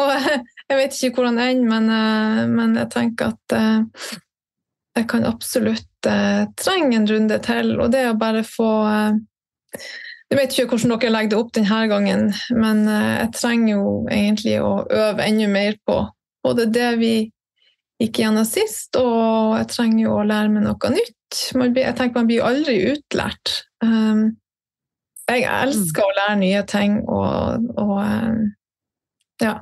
og jeg vet ikke hvordan det ender, men, eh, men, jeg tenker at eh, jeg kan absolutt trenge en runde til. Og det å bare få Jeg vet ikke hvordan dere legger det opp denne gangen, men eh, jeg trenger jo egentlig å øve enda mer på både det vi gikk gjennom sist, og jeg trenger jo å lære meg noe nytt. Jeg tenker Man blir aldri utlært. Um, jeg elsker å lære nye ting, og, og um, ja.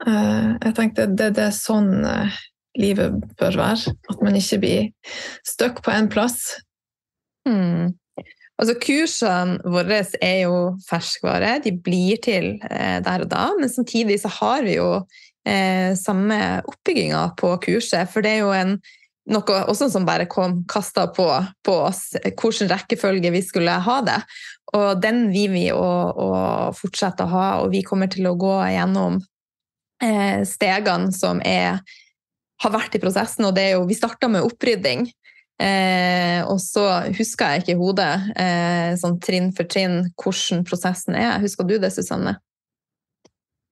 Uh, jeg tenkte det, det er sånn uh, livet bør være. At man ikke blir stuck på én plass. Mm. Altså, kursene våre er jo ferskvare, de blir til eh, der og da. Men samtidig så har vi jo eh, samme oppbygginga på kurset. For det er jo en, noe også som bare kom kasta på, på oss, hvilken rekkefølge vi skulle ha det. Og den vil vi å, å fortsette å ha, og vi kommer til å gå gjennom eh, stegene som er, har vært i prosessen. Og det er jo, vi starta med opprydding. Eh, og så husker jeg ikke i hodet eh, sånn trinn for trinn hvordan prosessen er. Husker du det, Susanne?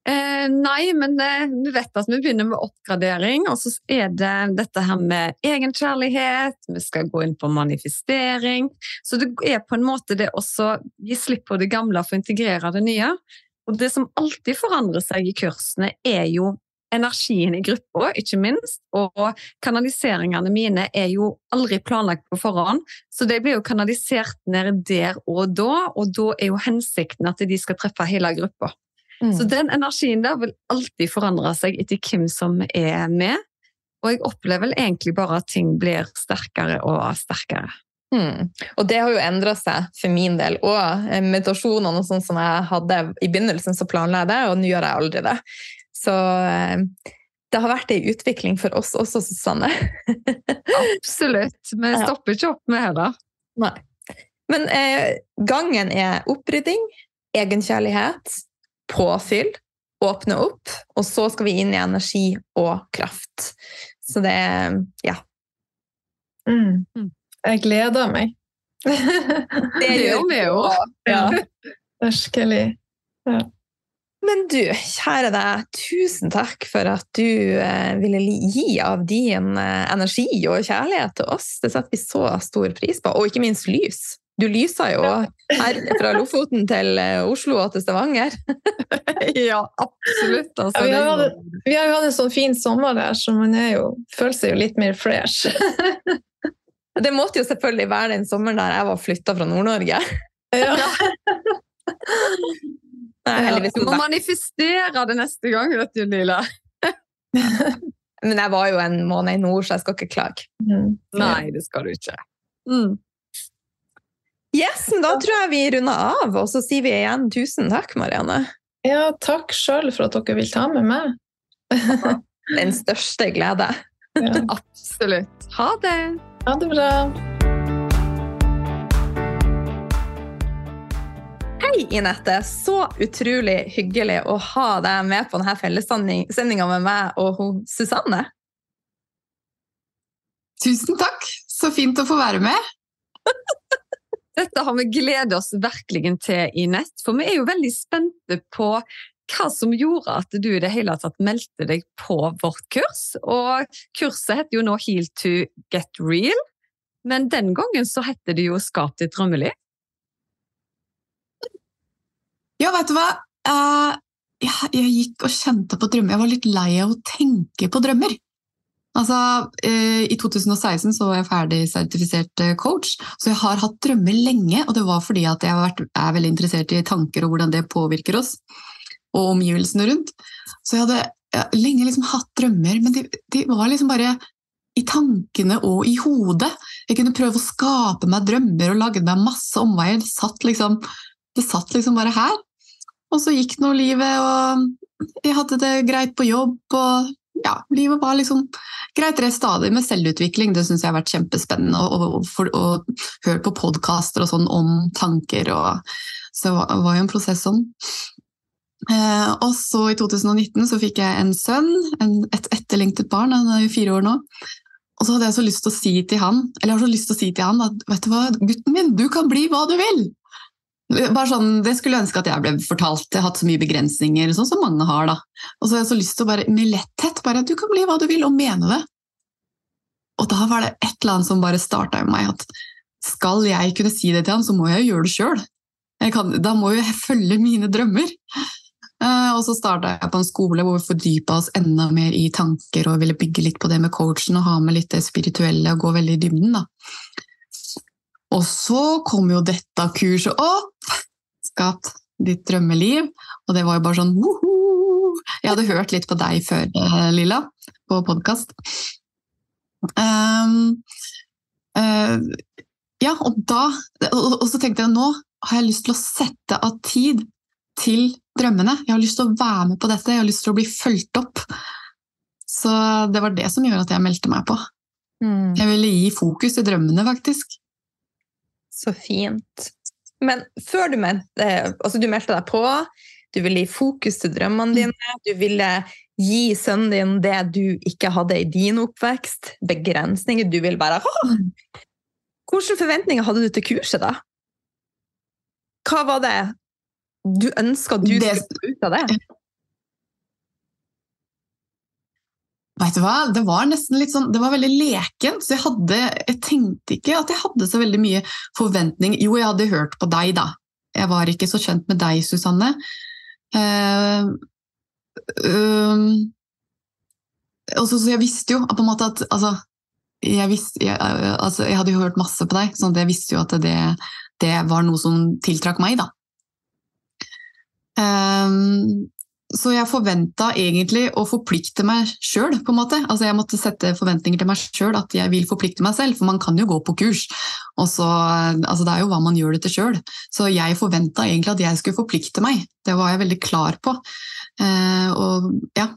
Eh, nei, men eh, du vet at vi begynner med oppgradering, og så er det dette her med egenkjærlighet, vi skal gå inn på manifestering. Så det er på en måte det også gi slipp på det gamle for å integrere det nye. Og det som alltid forandrer seg i kursene, er jo energien i gruppa, ikke minst. Og kanaliseringene mine er jo aldri planlagt på forhånd, så de blir jo kanalisert ned der og da, og da er jo hensikten at de skal treffe hele gruppa. Mm. Så den energien der vil alltid forandre seg etter hvem som er med. Og jeg opplever egentlig bare at ting blir sterkere og sterkere. Mm. Og det har jo endra seg for min del. Og eh, meditasjonene og sånn som jeg hadde i begynnelsen, så planla jeg det, og nå gjør jeg aldri det. Så eh, det har vært ei utvikling for oss også, Susanne. Absolutt. Vi stopper ikke opp med heller. Nei. Men eh, gangen er opprydding, egenkjærlighet, påfyll, åpne opp, og så skal vi inn i energi og kraft. Så det ja. Mm. mm. Jeg gleder meg. det gjør vi jo. Ja. Virkelig. Ja. Men du, kjære deg, tusen takk for at du eh, ville gi av din eh, energi og kjærlighet til oss. Det setter vi så stor pris på. Og ikke minst lys. Du lyser jo her fra Lofoten til eh, Oslo og til Stavanger. ja, absolutt. Altså, ja, vi, har hatt, vi, har jo hatt en sånn fin sommer der, så man jo, føler seg jo litt mer fresh. det måtte jo selvfølgelig være den sommeren der jeg var flytta fra Nord-Norge. ja. Nei, du må manifestere det neste gang, vet du, Lila. Men jeg var jo en måned i nord, så jeg skal ikke klage. Mm. Nei, det skal du ikke. Mm. Yes, men da tror jeg vi runder av, og så sier vi igjen tusen takk, Marianne. Ja, takk sjøl for at dere vil ta med meg. Den største glede. Ja. Absolutt. Ha det. Ha det bra. Hei, Inette. Så utrolig hyggelig å ha deg med på denne fellessendinga med meg og hun, Susanne. Tusen takk. Så fint å få være med. Dette har vi gledet oss virkelig til, i nett, For vi er jo veldig spente på hva som gjorde at du i det hele tatt meldte deg på vårt kurs. Og kurset heter jo nå Heal to get real, men den gangen så heter det jo Skap ditt drømmeliv. Ja, vet du hva? Uh, jeg, jeg, gikk og kjente på drømmer. Jeg var litt lei av å tenke på drømmer. Altså, uh, I 2016 så var jeg ferdig sertifisert eh, coach, så jeg har hatt drømmer lenge. Og det var fordi at jeg vært, er veldig interessert i tanker og hvordan det påvirker oss. Og omgivelsene rundt. Så jeg hadde ja, lenge liksom hatt drømmer, men de, de var liksom bare i tankene og i hodet. Jeg kunne prøve å skape meg drømmer og lage meg masse omveier. Det satt liksom, det satt liksom bare her. Og så gikk nå livet, og jeg hadde det greit på jobb. og ja, Livet var liksom greit rest stadig med selvutvikling. Det syns jeg har vært kjempespennende. å høre på podkaster og sånn om tanker. Og, så det var jo en prosess sånn. Eh, og så i 2019 så fikk jeg en sønn, en, et etterlengtet barn, han er jo fire år nå. Og så hadde jeg så lyst til å si til han eller jeg har så lyst til å si til han at vet du hva, gutten min, du kan bli hva du vil! Bare sånn, Det skulle jeg ønske at jeg ble fortalt. Jeg har hatt så mye begrensninger, sånn som mange har. da. Og så har jeg så lyst til å bare med letthet bare du kan bli hva du vil, og mene det. Og da var det et eller annet som bare starta i meg, at skal jeg kunne si det til han, så må jeg jo gjøre det sjøl. da må jo jeg følge mine drømmer. Uh, og så starta jeg på en skole hvor vi fordypa oss enda mer i tanker og ville bygge litt på det med coachen og ha med litt det spirituelle og gå veldig i dybden. da. Og så kom jo dette kurset opp! Skapt ditt drømmeliv. Og det var jo bare sånn woho! Jeg hadde hørt litt på deg før, eh, Lilla, på podkast. Um, uh, ja, og da og, og så tenkte jeg nå har jeg lyst til å sette av tid til drømmene. Jeg har lyst til å være med på dette, jeg har lyst til å bli fulgt opp. Så det var det som gjorde at jeg meldte meg på. Mm. Jeg ville gi fokus til drømmene, faktisk. Så fint. Men før du meldte, altså du meldte deg på, du ville gi fokus til drømmene mm. dine, du ville gi sønnen din det du ikke hadde i din oppvekst, begrensninger, du vil bare mm. Hvilke forventninger hadde du til kurset, da? Hva var det du ønska du skulle få ut av det? Vet du hva, Det var nesten litt sånn, det var veldig lekent. så jeg, hadde, jeg tenkte ikke at jeg hadde så veldig mye forventning. Jo, jeg hadde hørt på deg, da. Jeg var ikke så kjent med deg, Susanne. Uh, um, også, så jeg visste jo på en måte at altså, jeg, visste, jeg, altså, jeg hadde jo hørt masse på deg, så jeg visste jo at det, det var noe som tiltrakk meg, da. Um, så jeg forventa egentlig å forplikte meg sjøl, på en måte. Altså jeg måtte sette forventninger til meg sjøl, at jeg vil forplikte meg selv. For man kan jo gå på kurs, og så Altså det er jo hva man gjør det til sjøl. Så jeg forventa egentlig at jeg skulle forplikte meg. Det var jeg veldig klar på. Eh, og ja.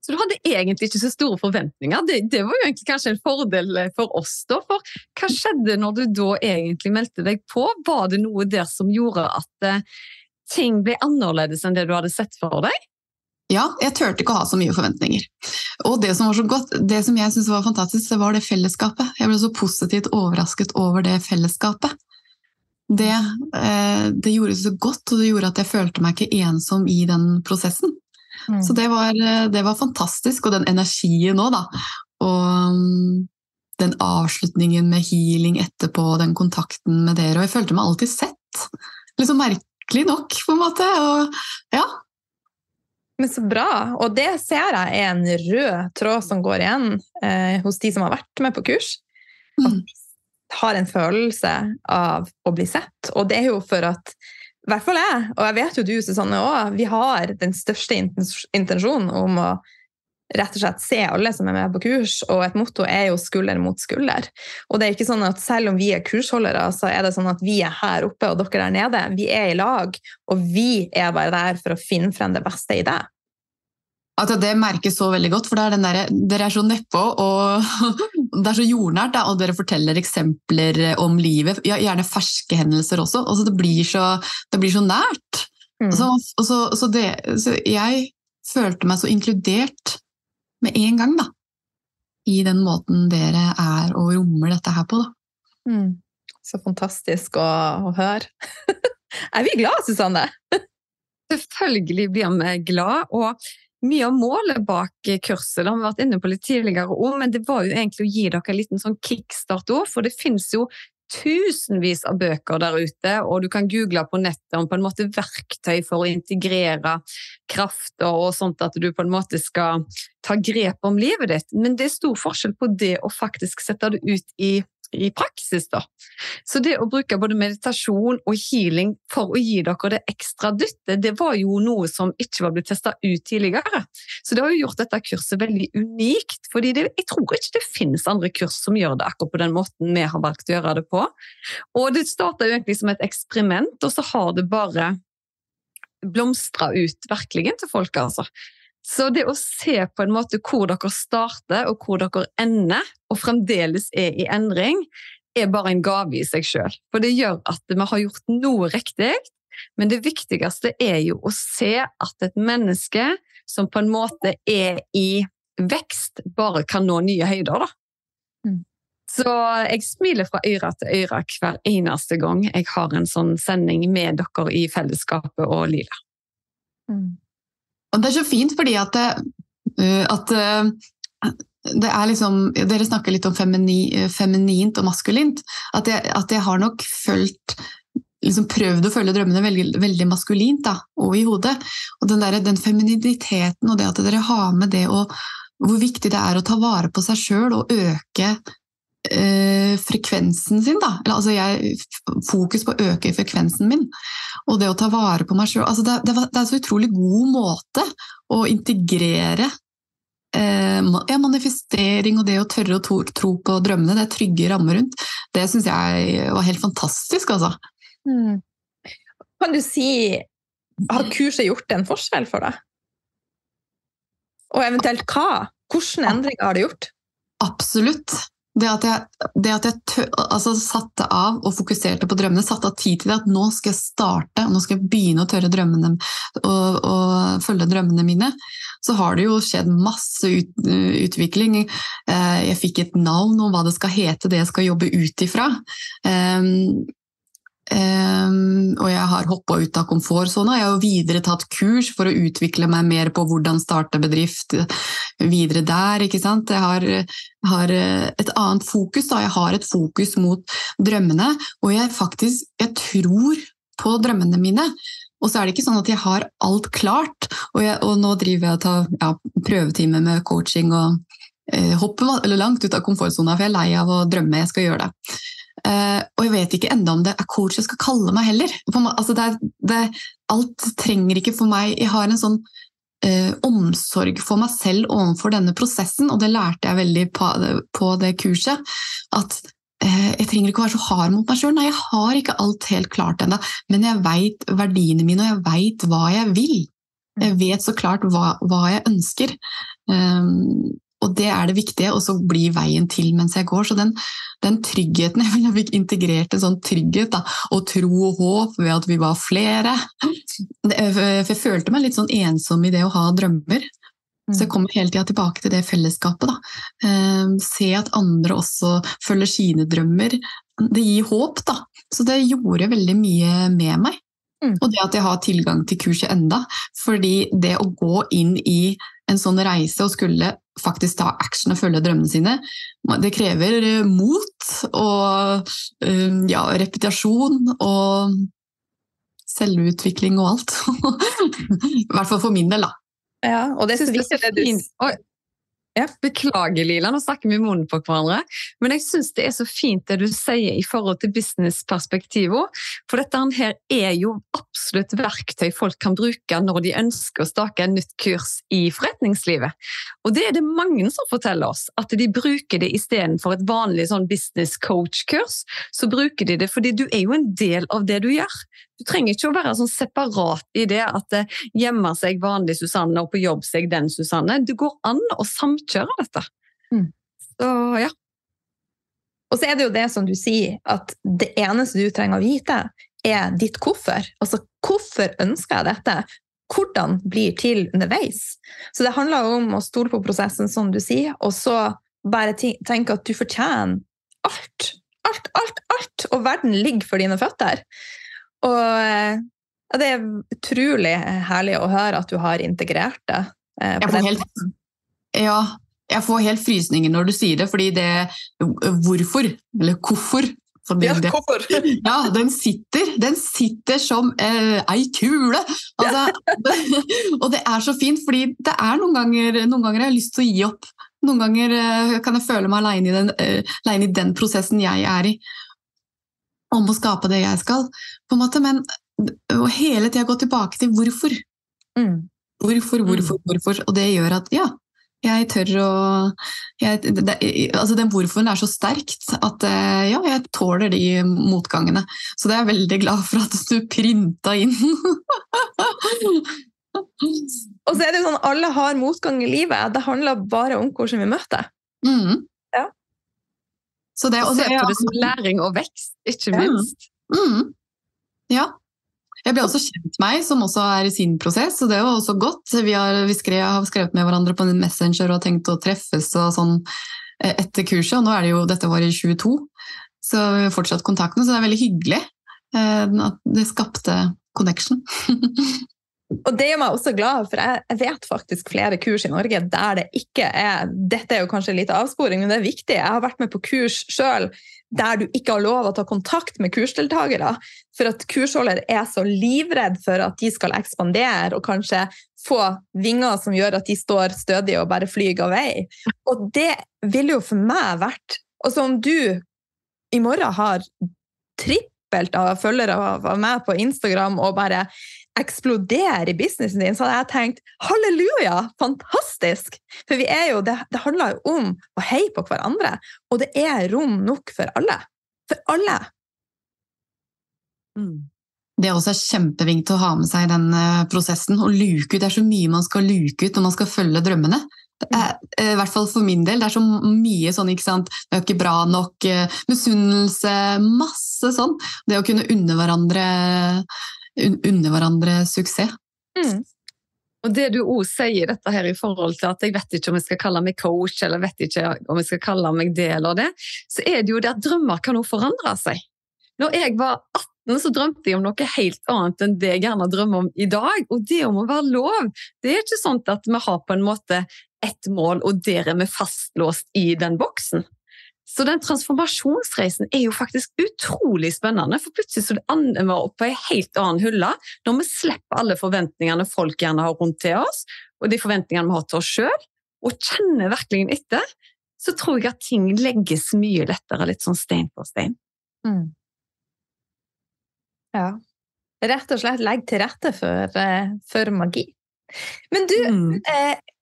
Så du hadde egentlig ikke så store forventninger. Det, det, var jo egentlig kanskje en fordel for oss, da. For hva skjedde når du da egentlig meldte deg på? Var det noe der som gjorde at uh, ting ble annerledes enn det du hadde sett for deg? Ja, jeg turte ikke å ha så mye forventninger. Og det som var så godt, det som jeg syntes var fantastisk, det var det fellesskapet. Jeg ble så positivt overrasket over det fellesskapet. Det, eh, det gjorde så godt, og det gjorde at jeg følte meg ikke ensom i den prosessen. Mm. Så det var, eh, det var, fantastisk. Og den energien òg, da. Og mm, den avslutningen med healing etterpå, den kontakten med dere. Og jeg følte meg alltid sett. Liksom merke merkelig nok, på en måte. Og, ja. Men så bra. Og det ser jeg er en rød tråd som går igjen eh, hos de som har vært med på kurs. At mm. har en følelse av å bli sett. Og det er jo for at i hvert fall jeg, og jeg vet jo du Susanne òg, vi har den største intensjonen om å rett og slett se alle som er med på kurs, og et motto er jo skulder mot skulder. Og det er ikke sånn at selv om vi er kursholdere, så er det sånn at vi er her oppe og dere der nede. Vi er i lag, og vi er bare der for å finne frem det beste i det. At det merkes så veldig godt, for er der, dere er så nedpå, og det er så jordnært. Da, og dere forteller eksempler om livet, ja, gjerne ferske hendelser også. Altså, det, blir så, det blir så nært. Mm. Altså, så, så, det, så jeg følte meg så inkludert med en gang, da. I den måten dere er og rommer dette her på, da. Mm. Så fantastisk å, å høre. er vi glad, Susanne? Selvfølgelig blir vi glad. og mye av målet bak kurset det har vi vært inne på litt tidligere òg, men det var jo egentlig å gi dere en liten sånn kickstart òg, for det finnes jo tusenvis av bøker der ute, og du kan google på nettet om på en måte verktøy for å integrere krafter og sånt at du på en måte skal ta grep om livet ditt. Men det er stor forskjell på det å faktisk sette det ut i i praksis. da. Så det å bruke både meditasjon og healing for å gi dere det ekstra dyttet, det var jo noe som ikke var blitt testa ut tidligere. Så det har jo gjort dette kurset veldig unikt, det, jeg tror ikke det finnes andre kurs som gjør det akkurat på den måten vi har valgt å gjøre det på. Og det starta jo egentlig som et eksperiment, og så har det bare blomstra ut virkelig til folk, altså. Så det å se på en måte hvor dere starter og hvor dere ender, og fremdeles er i endring, er bare en gave i seg sjøl. For det gjør at vi har gjort noe riktig, men det viktigste er jo å se at et menneske som på en måte er i vekst, bare kan nå nye høyder. da. Mm. Så jeg smiler fra øyre til øyre hver eneste gang jeg har en sånn sending med dere i fellesskapet og Lila. Mm. Og det er så fint fordi at, uh, at er liksom Dere snakker litt om femini, feminint og maskulint. At jeg, at jeg har nok følt liksom prøvd å følge drømmene veldig, veldig maskulint da, og i hodet. Og den, der, den femininiteten og det at dere har med det og hvor viktig det er å ta vare på seg sjøl og øke eh, frekvensen sin. Da. Eller, altså jeg, fokus på å øke frekvensen min. Og det å ta vare på meg sjøl. Altså det, det, det, er så utrolig god måte å integrere eh, ja, manifestering og det å tørre å tro, tro på drømmene, det er trygge rammer rundt. Det syns jeg var helt fantastisk, altså. Mm. Kan du si Har kurset gjort en forskjell for deg? Og eventuelt hva? Hvilke endringer har det gjort? Absolutt. Det at jeg, det at jeg tø, altså satte av og fokuserte på drømmene, satte av tid til det, at nå skal jeg starte, nå skal jeg begynne å tørre drømmene og, og følge drømmene mine, så har det jo skjedd masse ut, utvikling. Eh, jeg fikk et navn om hva det skal hete, det jeg skal jobbe ut ifra. Um, og jeg har hoppa ut av komfortsona. Jeg har videre tatt kurs for å utvikle meg mer på hvordan starte bedrift videre der. ikke sant? Jeg har, har et annet fokus. da. Jeg har et fokus mot drømmene, og jeg faktisk jeg tror på drømmene mine. Og så er det ikke sånn at jeg har alt klart, og, jeg, og nå driver jeg og tar ja, prøvetime med coaching og eh, hopper langt ut av komfortsona, for jeg er lei av å drømme jeg skal gjøre det. Uh, og jeg vet ikke enda om det er coach jeg skal kalle meg heller. Meg, altså det er, det, alt trenger ikke for meg Jeg har en sånn uh, omsorg for meg selv overfor denne prosessen, og det lærte jeg veldig på, på det kurset. At uh, jeg trenger ikke å være så hard mot meg sjøl. Nei, jeg har ikke alt helt klart ennå, men jeg veit verdiene mine, og jeg veit hva jeg vil. Jeg vet så klart hva, hva jeg ønsker. Um, og det er det viktige, og så blir veien til mens jeg går. Så den, den tryggheten Jeg fikk integrert en sånn trygghet da, og tro og håp ved at vi var flere. For jeg følte meg litt sånn ensom i det å ha drømmer. Så jeg mm. kommer hele tida tilbake til det fellesskapet. Da. Ehm, se at andre også følger sine drømmer. Det gir håp, da. Så det gjorde veldig mye med meg. Mm. Og det at jeg har tilgang til kurset enda. Fordi det å gå inn i en sånn reise og skulle faktisk ta action og følge drømmene sine, det krever eh, mot og eh, ja, repetisjon og selvutvikling og alt. I hvert fall for min del, da. Ja, og det syns jeg det er ja, beklager, Lila, nå snakker vi i munnen på hverandre. Men jeg syns det er så fint det du sier i forhold til businessperspektivet. For dette her er jo absolutt verktøy folk kan bruke når de ønsker å stake en nytt kurs i forretningslivet. Og det er det mange som forteller oss, at de bruker det istedenfor et vanlig sånn business coach-kurs. Så bruker de det fordi du er jo en del av det du gjør. Du trenger ikke å være sånn separat i det at det gjemmer seg vanlig Susanne og på jobb seg den Susanne. Det går an å samkjøre dette. Mm. Så ja. Og så er det jo det som du sier, at det eneste du trenger å vite, er ditt hvorfor. Altså hvorfor ønsker jeg dette? Hvordan blir til underveis? Så det handler om å stole på prosessen, som du sier, og så bare tenke at du fortjener alt. Alt, alt, alt! Og verden ligger for dine føtter. Og ja, det er utrolig herlig å høre at du har integrert det. Eh, jeg får helt, ja, jeg får helt frysninger når du sier det, fordi det Hvorfor? Eller hvorfor? ja, hvorfor? ja, den sitter, den sitter som eh, ei kule! Altså, og det er så fint, fordi det er noen ganger, noen ganger jeg har lyst til å gi opp. Noen ganger eh, kan jeg føle meg alene i, den, uh, i den prosessen jeg er i om å skape det jeg skal. på en måte, Men å hele tida gå tilbake til hvorfor. Mm. Hvorfor, hvorfor, mm. hvorfor. Og det gjør at ja, jeg tør å jeg, det, altså Den hvorforen er så sterkt at eh, ja, jeg tåler de motgangene. Så det er jeg veldig glad for at du printa inn. og så er det jo sånn alle har motgang i livet. Det handler bare om hvordan vi møter. Mm. Så det, og se på det som læring og vekst, ikke minst. Ja. Mm. Ja. Jeg ble også kjent meg, som også er i sin prosess, og det var også godt. Vi har, vi skrev, har skrevet med hverandre på en messenger og tenkt å treffes og sånn eh, etter kurset, og nå er det jo, dette var i 22, så vi har fortsatt kontakten, så det er veldig hyggelig eh, at det skapte connection. Og det gjør meg også glad, for jeg vet faktisk flere kurs i Norge der det ikke er Dette er jo kanskje litt avsporing, men det er viktig. Jeg har vært med på kurs sjøl der du ikke har lov å ta kontakt med kursdeltakere. For at kursholder er så livredd for at de skal ekspandere og kanskje få vinger som gjør at de står stødig og bare flyr av vei. Og det ville jo for meg vært Og så om du i morgen har trippelt av følgere av meg på Instagram og bare eksploderer i businessen din, så hadde jeg tenkt halleluja, fantastisk! For jo, det, det handler jo om å heie på hverandre, og det er rom nok for alle. For alle. Mm. Det er også kjempevinkt å ha med seg den eh, prosessen. Å luke ut, Det er så mye man skal luke ut når man skal følge drømmene. Er, eh, I hvert fall for min del. Det er så mye sånn ikke sant? Det er ikke bra nok. Eh, misunnelse. Masse sånn. Det å kunne unne hverandre, unne hverandre suksess. Mm. Og det du òg sier dette her i forhold til at jeg vet ikke om jeg skal kalle meg coach, eller vet ikke om jeg skal kalle meg det eller det, så er det jo det at drømmer kan òg forandre seg. Når jeg var 18 så drømte jeg om noe helt annet enn det jeg gjerne drømmer om i dag. Og det om å være lov. Det er ikke sånn at vi har på en måte ett mål, og der er vi fastlåst i den boksen. Så den transformasjonsreisen er jo faktisk utrolig spennende, for plutselig så ender vi opp på ei helt annen hylle når vi slipper alle forventningene folk gjerne har rundt til oss, og de forventningene vi har til oss sjøl, og kjenner virkelig etter, så tror jeg at ting legges mye lettere, litt sånn stein på stein. Mm. Ja. Rett og slett legg til rette for, eh, for magi. Men du, mm. eh,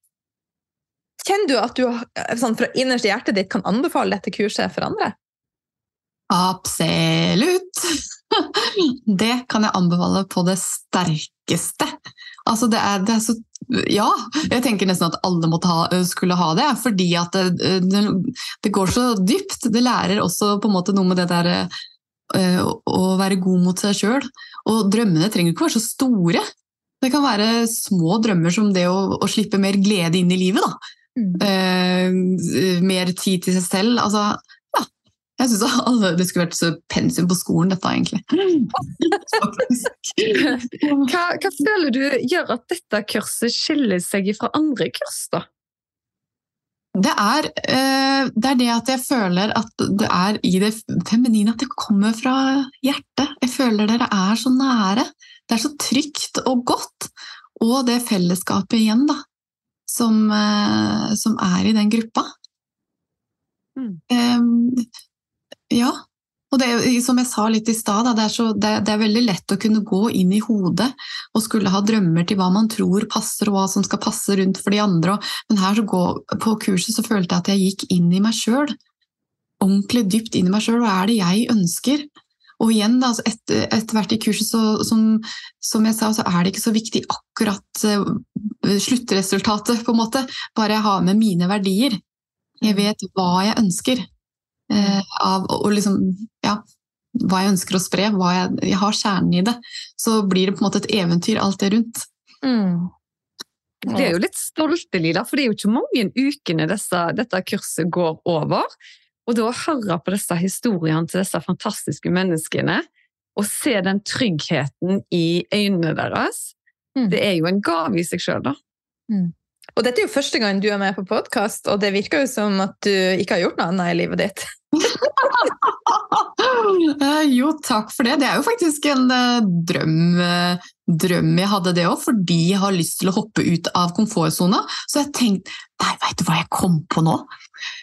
kjenner du at du eh, sånn fra innerst i hjertet ditt kan anbefale dette kurset for andre? Absolutt! Det kan jeg anbefale på det sterkeste. Altså det er, det er så Ja, jeg tenker nesten at alle ha, skulle ha det, fordi at det, det, det, går så dypt. Det lærer også på en måte noe med det der Eh, å være god mot seg sjøl. Og drømmene trenger ikke være så store. Det kan være små drømmer som det å, å slippe mer glede inn i livet. Mm. Eh, mer tid til seg selv. Altså, ja. Jeg syns alle det skulle vært så pensum på skolen, dette, egentlig. hva, hva, føler du gjør at dette kurset skiller seg fra andre kurs, da? Det er, eh, det er, det at jeg føler at det er i det feminine at det kommer fra hjertet. Jeg føler dere er så nære. Det er så trygt og godt. Og det fellesskapet igjen, da, som, eh, som er i den gruppa. Mm. Um, ja. Og det, som jeg sa litt i stad, det, det, det, er veldig lett å kunne gå inn i hodet og skulle ha drømmer til hva man tror passer, og hva som skal passe rundt for de andre. Men her så gå, på kurset så følte jeg at jeg gikk inn i meg sjøl. Ordentlig dypt inn i meg sjøl. Hva er det jeg ønsker? Og igjen, da, altså etter, etter hvert i kurset, så, som, som, jeg sa, så er det ikke så viktig akkurat uh, sluttresultatet, på en måte. Bare jeg har med mine verdier. Jeg vet hva jeg ønsker. Eh, av å liksom Ja, hva jeg ønsker å spre, jeg, jeg, har kjernen i det. Så blir det på en måte et eventyr, alt det rundt. Mm. Det er jo litt stolte, Lila, for det er jo ikke mange ukene disse, dette kurset går over. Og da å høre på disse historiene til disse fantastiske menneskene, og se den tryggheten i øynene deres, mm. det er jo en gave i seg sjøl, da. Mm. Og dette er jo første gang du er med på podkast, og det virker jo som at du ikke har gjort noe annet i livet ditt. Eh, jo, takk for det. Det er jo faktisk en uh, drøm, uh, drøm, jeg hadde det òg, fordi jeg har lyst til å hoppe ut av komfortsona. Så jeg tenkte Nei, veit du hva jeg kom på nå?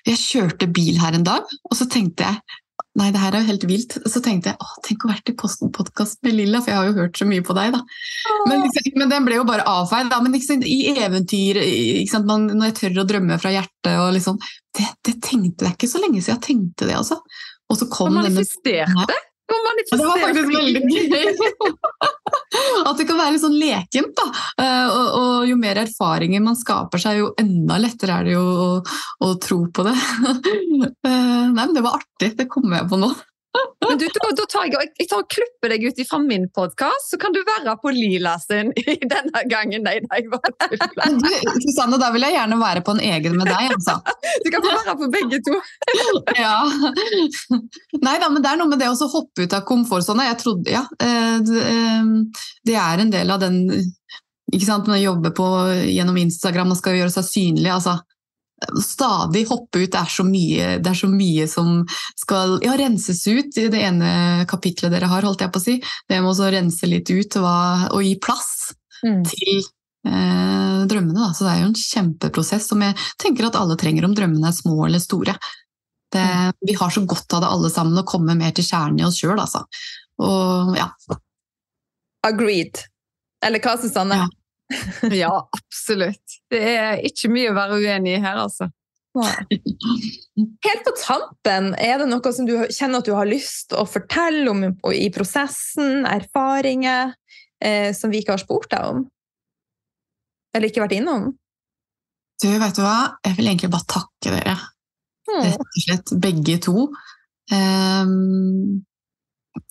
Jeg kjørte bil her en dag, og så tenkte jeg Nei, det her er jo helt vilt. Så tenkte jeg å, tenk å være i podkast med Lilla, for jeg har jo hørt så mye på deg. da. Men, liksom, men den ble jo bare avfeid. da, Men liksom, i eventyr, Man, når jeg tør å drømme fra hjertet og liksom, det, det, tenkte jeg ikke så lenge siden jeg tenkte det, altså. Og så kom denne manifesterte? Det var faktisk veldig gøy! At det kan være litt sånn lekent. da. Eh, og, og, jo mer erfaringer man skaper seg, jo enda lettere er det jo å, å tro på det. Eh, nei, men Det var artig. Det kommer jeg på nå. Men du, da, tar jeg, jeg tar og klipper deg ut fra min podkast, så kan du være på Lila sin i denne gangen. Nei, nei, du, Susanne, da vil jeg gjerne være på en egen med deg. Altså. Du kan få være på begge to. ja. Nei da, men det er noe med det å hoppe ut av komfortsona. Jeg trodde, ja, eh, eh, det er en del av den ikke sant, Når man jobber på, gjennom Instagram og skal gjøre seg synlig. altså stadig hoppe ut. Det er så mye, det er så mye som skal ja, renses ut i det ene kapitlet dere har, holdt jeg på å si. Det med å rense litt ut hva, og gi plass Mm. til eh, drømmene. Da. Så det er jo en kjempeprosess som jeg tenker at alle trenger om drømmene er små eller store. Det, vi har så godt av det alle sammen, å komme mer til kjernen i oss sjøl, altså. Og ja. Agreed. Eller hva, Susanne? Ja. Ja, absolutt. Det er ikke mye å være uenig i her, altså. Helt på tampen, er det noe som du kjenner at du har lyst å fortelle om i prosessen? Erfaringer eh, som vi ikke har spurt deg om? Eller ikke vært innom? Du, vet du hva? Jeg vil egentlig bare takke dere. Mm. rett og slett begge to. Um,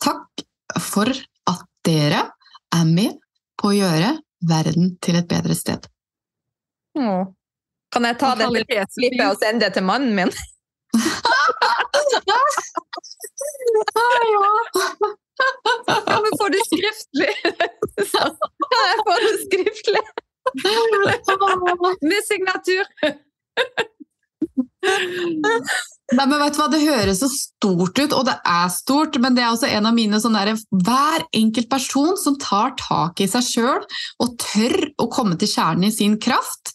takk for at dere er med på å gjøre verden til et bedre sted. Mm. Kan jeg ta dette klippet og sende det til mannen min? Ja, men får du skriftlig? Kan jeg får det skriftlig? Med signatur! Nei, men vet du hva, Det høres så stort ut, og det er stort, men det er også en av mine sånne der, Hver enkelt person som tar tak i seg sjøl og tør å komme til kjernen i sin kraft,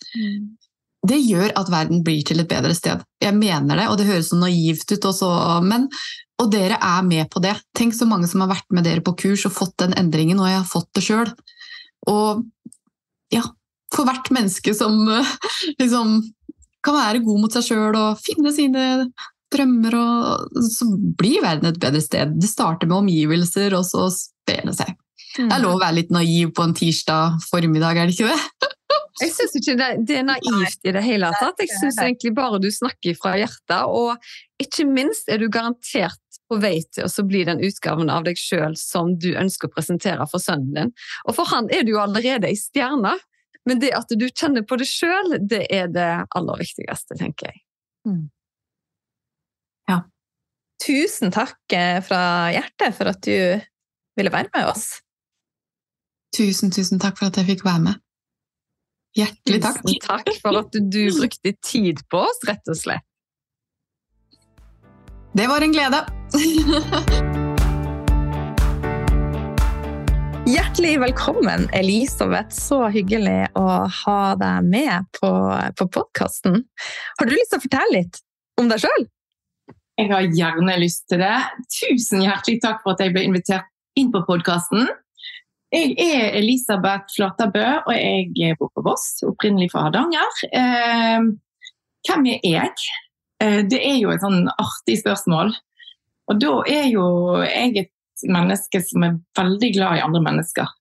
det gjør at verden blir til et bedre sted. Jeg mener det, og det høres så naivt ut også, men og dere er med på det. Tenk så mange som har vært med dere på kurs og fått den endringen, og jeg har fått det sjøl. Og ja, for hvert menneske som liksom kan være god mot seg sjøl og finne sine drømmer, og så blir verden et bedre sted. Det starter med omgivelser, og så sprer det seg. Det er lov å være litt naiv på en tirsdag formiddag, er det ikke det? Jeg syns ikke det, det er naivt i det hele tatt. Jeg syns egentlig bare du snakker fra hjertet, og ikke minst er du garantert på vei til å bli den utgaven av deg sjøl som du ønsker å presentere for sønnen din. Og for han er du jo allerede ei stjerne, men det at du kjenner på det sjøl, det er det aller viktigste, tenker jeg. Tusen takk eh, fra hjertet for at du ville være med oss. Tusen, tusen takk for at jeg fikk være med. Hjertelig takk. Tusen takk for at du brukte tid på oss, rett og slett. Det var en glede. Hjertelig velkommen, Elisabeth. Så hyggelig å ha deg med på, på podkasten. Har du lyst til å fortelle litt om deg sjøl? Jeg har gjerne lyst til det. Tusen hjertelig takk for at jeg ble invitert inn på podkasten. Jeg er Elisabeth Flatabø, og jeg bor på Voss, opprinnelig fra Hardanger. Eh, hvem er jeg? Eh, det er jo et sånn artig spørsmål. Og da er jo jeg et menneske som er veldig glad i andre mennesker.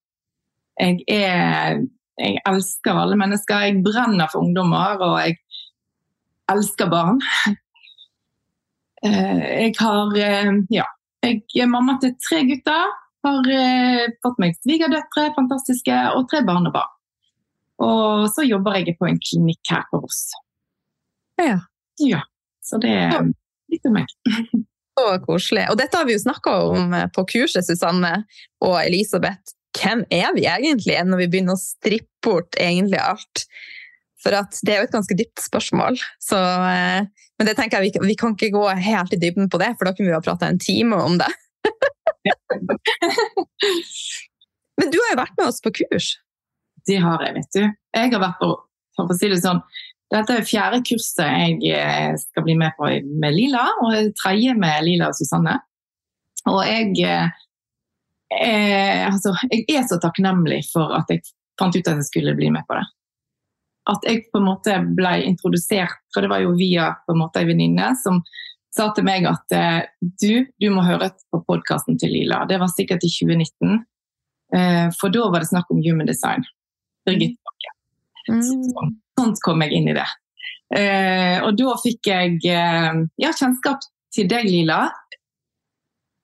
Jeg, er, jeg elsker alle mennesker. Jeg brenner for ungdommer, og jeg elsker barn. Eh, jeg har eh, Ja. Jeg er mamma til tre gutter. Har eh, fått meg svigerdøtre, fantastiske, og tre barnebarn. Og så jobber jeg på en klinikk her på Voss. Ja. Ja, Så det er litt om meg. Så koselig. Og dette har vi jo snakka om på kurset, Susanne og Elisabeth. Hvem er vi egentlig når vi begynner å strippe bort egentlig alt? For det er jo et ganske dypt spørsmål. Så, eh, men det tenker jeg vi, vi kan ikke gå helt i dybden på det, for da kunne vi ha prata en time om det. men du har jo vært med oss på kurs. Det har jeg, vet du. Jeg har vært på, for å si det sånn, dette er fjerde kurset jeg eh, skal bli med på med Lila, og tredje med Lila og Susanne. Og jeg, eh, altså, jeg er så takknemlig for at jeg fant ut at jeg skulle bli med på det. At jeg på en måte ble introdusert, for det var jo via på en måte en venninne som sa til meg at eh, du, du må høre på podkasten til Lila. Det var sikkert i 2019, eh, for da var det snakk om human design. Birgitte Bakke. Sånn, sånn kom jeg inn i det. Eh, og da fikk jeg eh, ja, kjennskap til deg, Lila.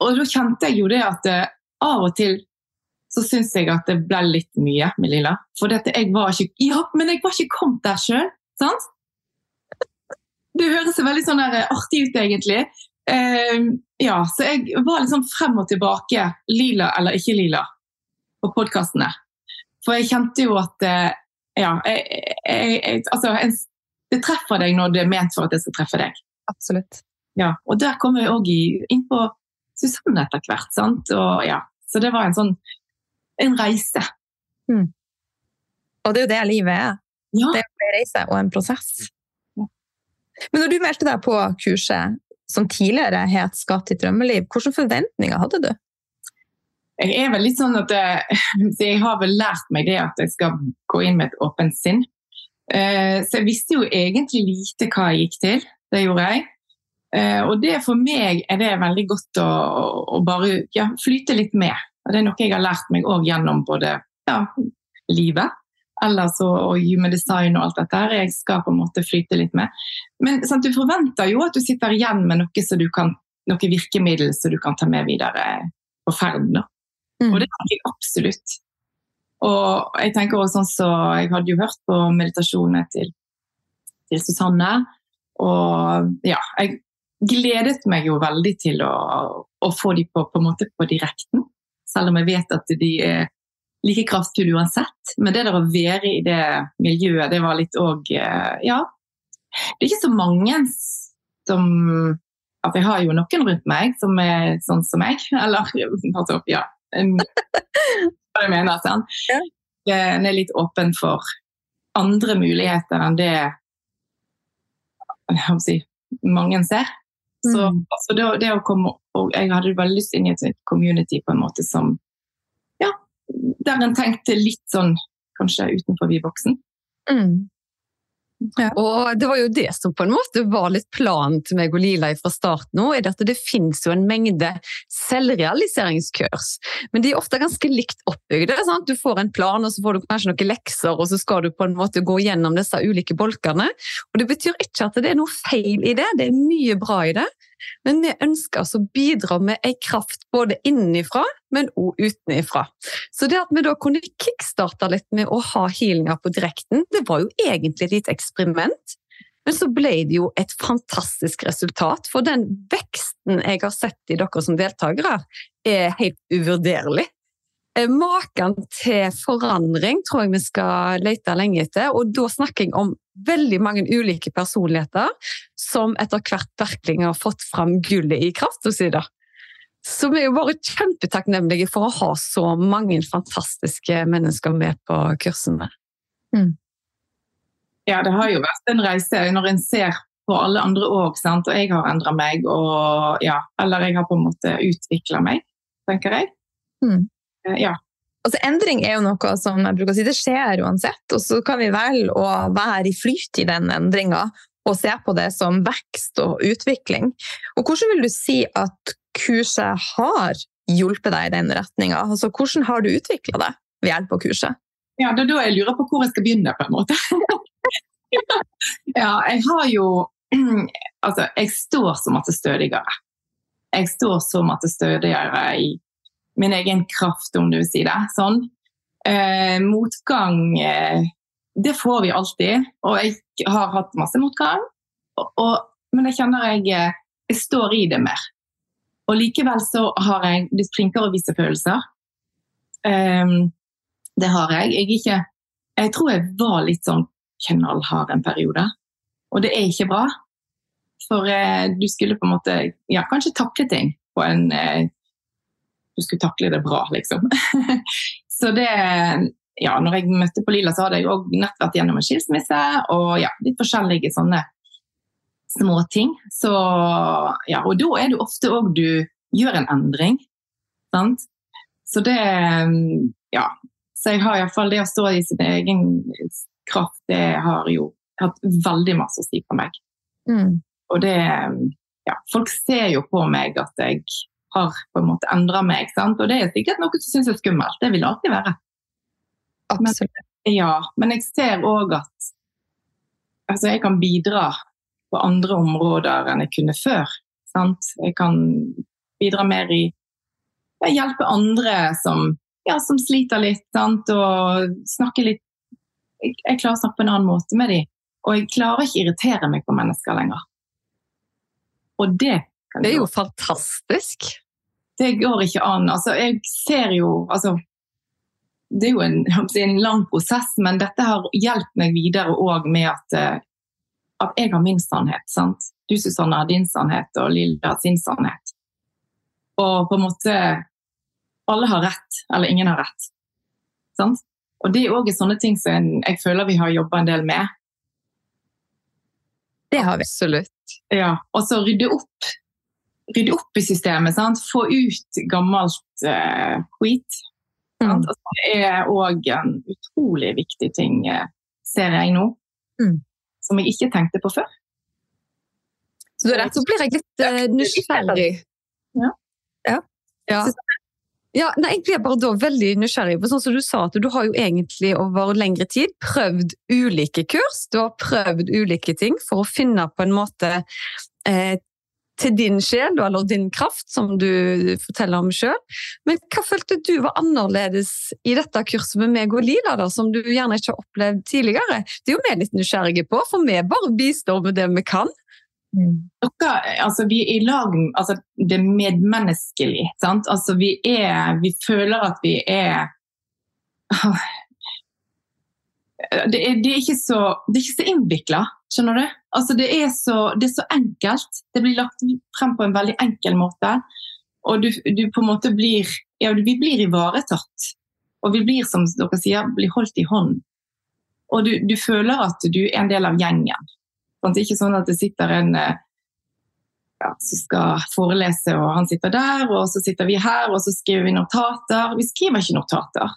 Og da kjente jeg jo det at eh, av og til så syns jeg at det ble litt mye med Lilla. For dette, jeg var ikke Ja, men jeg var ikke kommet der sjøl, sant? Det høres veldig sånn der artig ut, egentlig. Eh, ja, så jeg var liksom frem og tilbake, lila eller ikke lila, på podkastene. For jeg kjente jo at eh, Ja, jeg, jeg, altså det treffer deg når det er ment for at det skal treffe deg. Absolutt. Ja, og der kommer jeg òg inn på Susanne etter hvert. sant? Og, ja, så det var en sånn en reise. Og det er jo det livet er. Ja. Det er en reise og en prosess. Men når du meldte deg på kurset som tidligere het Skatt i drømmeliv, hvilke forventninger hadde du? Jeg er vel litt sånn at jeg, jeg har vel lært meg det at jeg skal gå inn med et åpent sinn. Eh, Så jeg visste jo egentlig lite hva jeg gikk til. Det gjorde jeg. Eh, Og det for meg er det veldig godt å, å bare ja, flyte litt med. Og Det er noe jeg har lært meg òg gjennom både ja, livet ellers og, og human design og alt dette. her. Jeg skal på en måte flyte litt med. Men sant, du forventer jo at du sitter igjen med noe, kan, noe virkemiddel som du kan ta med videre på ferden. Mm. Og det kan jeg absolutt. Og jeg tenker også sånn så Jeg hadde jo hørt på meditasjonene til, til Susanne. Og ja, jeg gledet meg jo veldig til å, å få de på, på, en måte på direkten. Selv om jeg vet at de er like kraftfulle uansett. Men det der å være i det miljøet, det var litt òg Ja. Det er ikke så mange som at Jeg har jo noen rundt meg som er sånn som meg. Eller altså, ja. Hva jeg mener. Sant? Ja. En er litt åpen for andre muligheter enn det si, mange ser. Så Mm. altså, det, det å komme og Jeg hadde veldig lyst inn i et community på en måte som Ja, der en tenkte litt sånn kanskje utenfor vi boksen. Mm. Og det var jo det som på en måte var litt planen til meg og Lila fra start nå, er at det finnes jo en mengde selvrealiseringskurs. Men de er ofte ganske likt oppbygde. Du får en plan, og så får du kanskje noen lekser, og så skal du på en måte gå gjennom disse ulike bolkene. Og det betyr ikke at det er noe feil i det, det er mye bra i det. Men vi ønsker altså å bidra med en kraft både innenfra, men også utenifra. Så det at vi da kunne kickstarte litt med å ha healinga på direkten, det var jo egentlig et lite eksperiment. Men så ble det jo et fantastisk resultat, for den veksten jeg har sett i dere som deltakere, er helt uvurderlig. Eh, Maken til forandring tror jeg vi skal lete lenge etter, og da snakker jeg om veldig mange ulike personligheter som etter hvert virkelig har fått fram gullet i krafta si. Så vi er jo bare kjempetakknemlige for å ha så mange fantastiske mennesker med på kursene. Ja, det har jo vært en reise når en ser på alle andre òg, og jeg har endra meg, og ja, eller jeg har på en måte utvikla meg, tenker jeg. Mm. Eh, Ja. Altså, endring er jo noe som jeg bruker å si, det skjer uansett, og så kan vi velge å være i flyt i den endringa og se på det som vekst og utvikling. Og hvordan vil du si at kurset har hjulpet deg i den retninga? Altså, hvordan har du utvikla deg ved hjelp av kurset? Ja, det er da jeg lurer på hvor jeg skal begynne, på en måte. ja, jeg har jo Altså, jeg står så det stødigere. Jeg står så mye stødigere i min egen kraft, om du vil si det. Sånn. Eh, motgang, eh, det får vi alltid. Og jeg har hatt masse motgang. Og, og, men jeg kjenner jeg, eh, jeg står i det mer. Og likevel så har jeg Du sprinker og viser følelser. Um, det har jeg. Jeg, ikke, jeg tror jeg var litt sånn knallhard en periode. Og det er ikke bra. For eh, du skulle på en måte ja, kanskje takle ting på en eh, Du skulle takle det bra, liksom. så det Ja, når jeg møtte på Lila, så hadde jeg òg nett vært gjennom en skilsmisse og ja, litt forskjellige sånne små ting. Så ja, og da er det ofte òg du gjør en endring. Sant? Så det Ja. Så jeg har iallfall det å stå i sin egen kraft, det har jo hatt veldig masse å si på meg. Og det Ja, folk ser jo på meg at jeg har på en måte endra meg, sant. Og det er sikkert noe som syns er skummelt. Det vil det alltid være. Absolutt. Ja, men jeg ser òg at altså jeg kan bidra på andre områder enn jeg kunne før. Sant? Jeg kan bidra mer i å hjelpe andre som, ja, som sliter litt, sant? og snakke litt jeg, jeg klarer å snakke på en annen måte med dem. Og jeg klarer ikke å irritere meg på mennesker lenger. Og det Det er jo fantastisk. det går ikke an. Altså, jeg ser jo altså, Det er jo en, en lang prosess, men dette har hjulpet meg videre òg med at eh, at jeg har min sannhet. sant? Du Susanne har din sannhet, og Lilla har sin sannhet. Og på en måte Alle har rett, eller ingen har rett. Sant? Og det er òg sånne ting som jeg føler vi har jobba en del med. Det har vi. Absolutt. Ja, og så rydde opp, rydde opp i systemet. Sant? Få ut gammelt eh, skit. Mm. Altså, det er òg en utrolig viktig ting, eh, ser jeg nå. Mm. Som jeg ikke tenkte på før. Så du har rett Så blir jeg litt uh, nysgjerrig. Ja. Ja. Ja. Ja, nei, jeg blir bare da veldig nysgjerrig på sånn som du sa at du har jo egentlig over lengre tid prøvd ulike kurs. Du har prøvd ulike ting for å finne på en måte eh, til din sjel eller din kraft, som du forteller om sjøl. Men hva følte du var annerledes i dette kurset med meg og Lila, da, som du gjerne ikke har opplevd tidligere? Det er jo vi litt nysgjerrige på, for vi bare bistår med det vi kan. Dere, altså vi er i lag altså Det er medmenneskelig. Sant? Altså vi er Vi føler at vi er Det er, det er ikke så, det så innvikla, skjønner du? Altså det, er så, det er så enkelt. Det blir lagt frem på en veldig enkel måte. Og du, du på en måte blir Ja, vi blir ivaretatt. Og vi blir, som dere sier, blir holdt i hånd. Og du, du føler at du er en del av gjengen. Sant? Ikke sånn at det sitter en eh, ja, som skal forelese, og han sitter der, og så sitter vi her, og så skriver vi notater. Vi skriver ikke notater.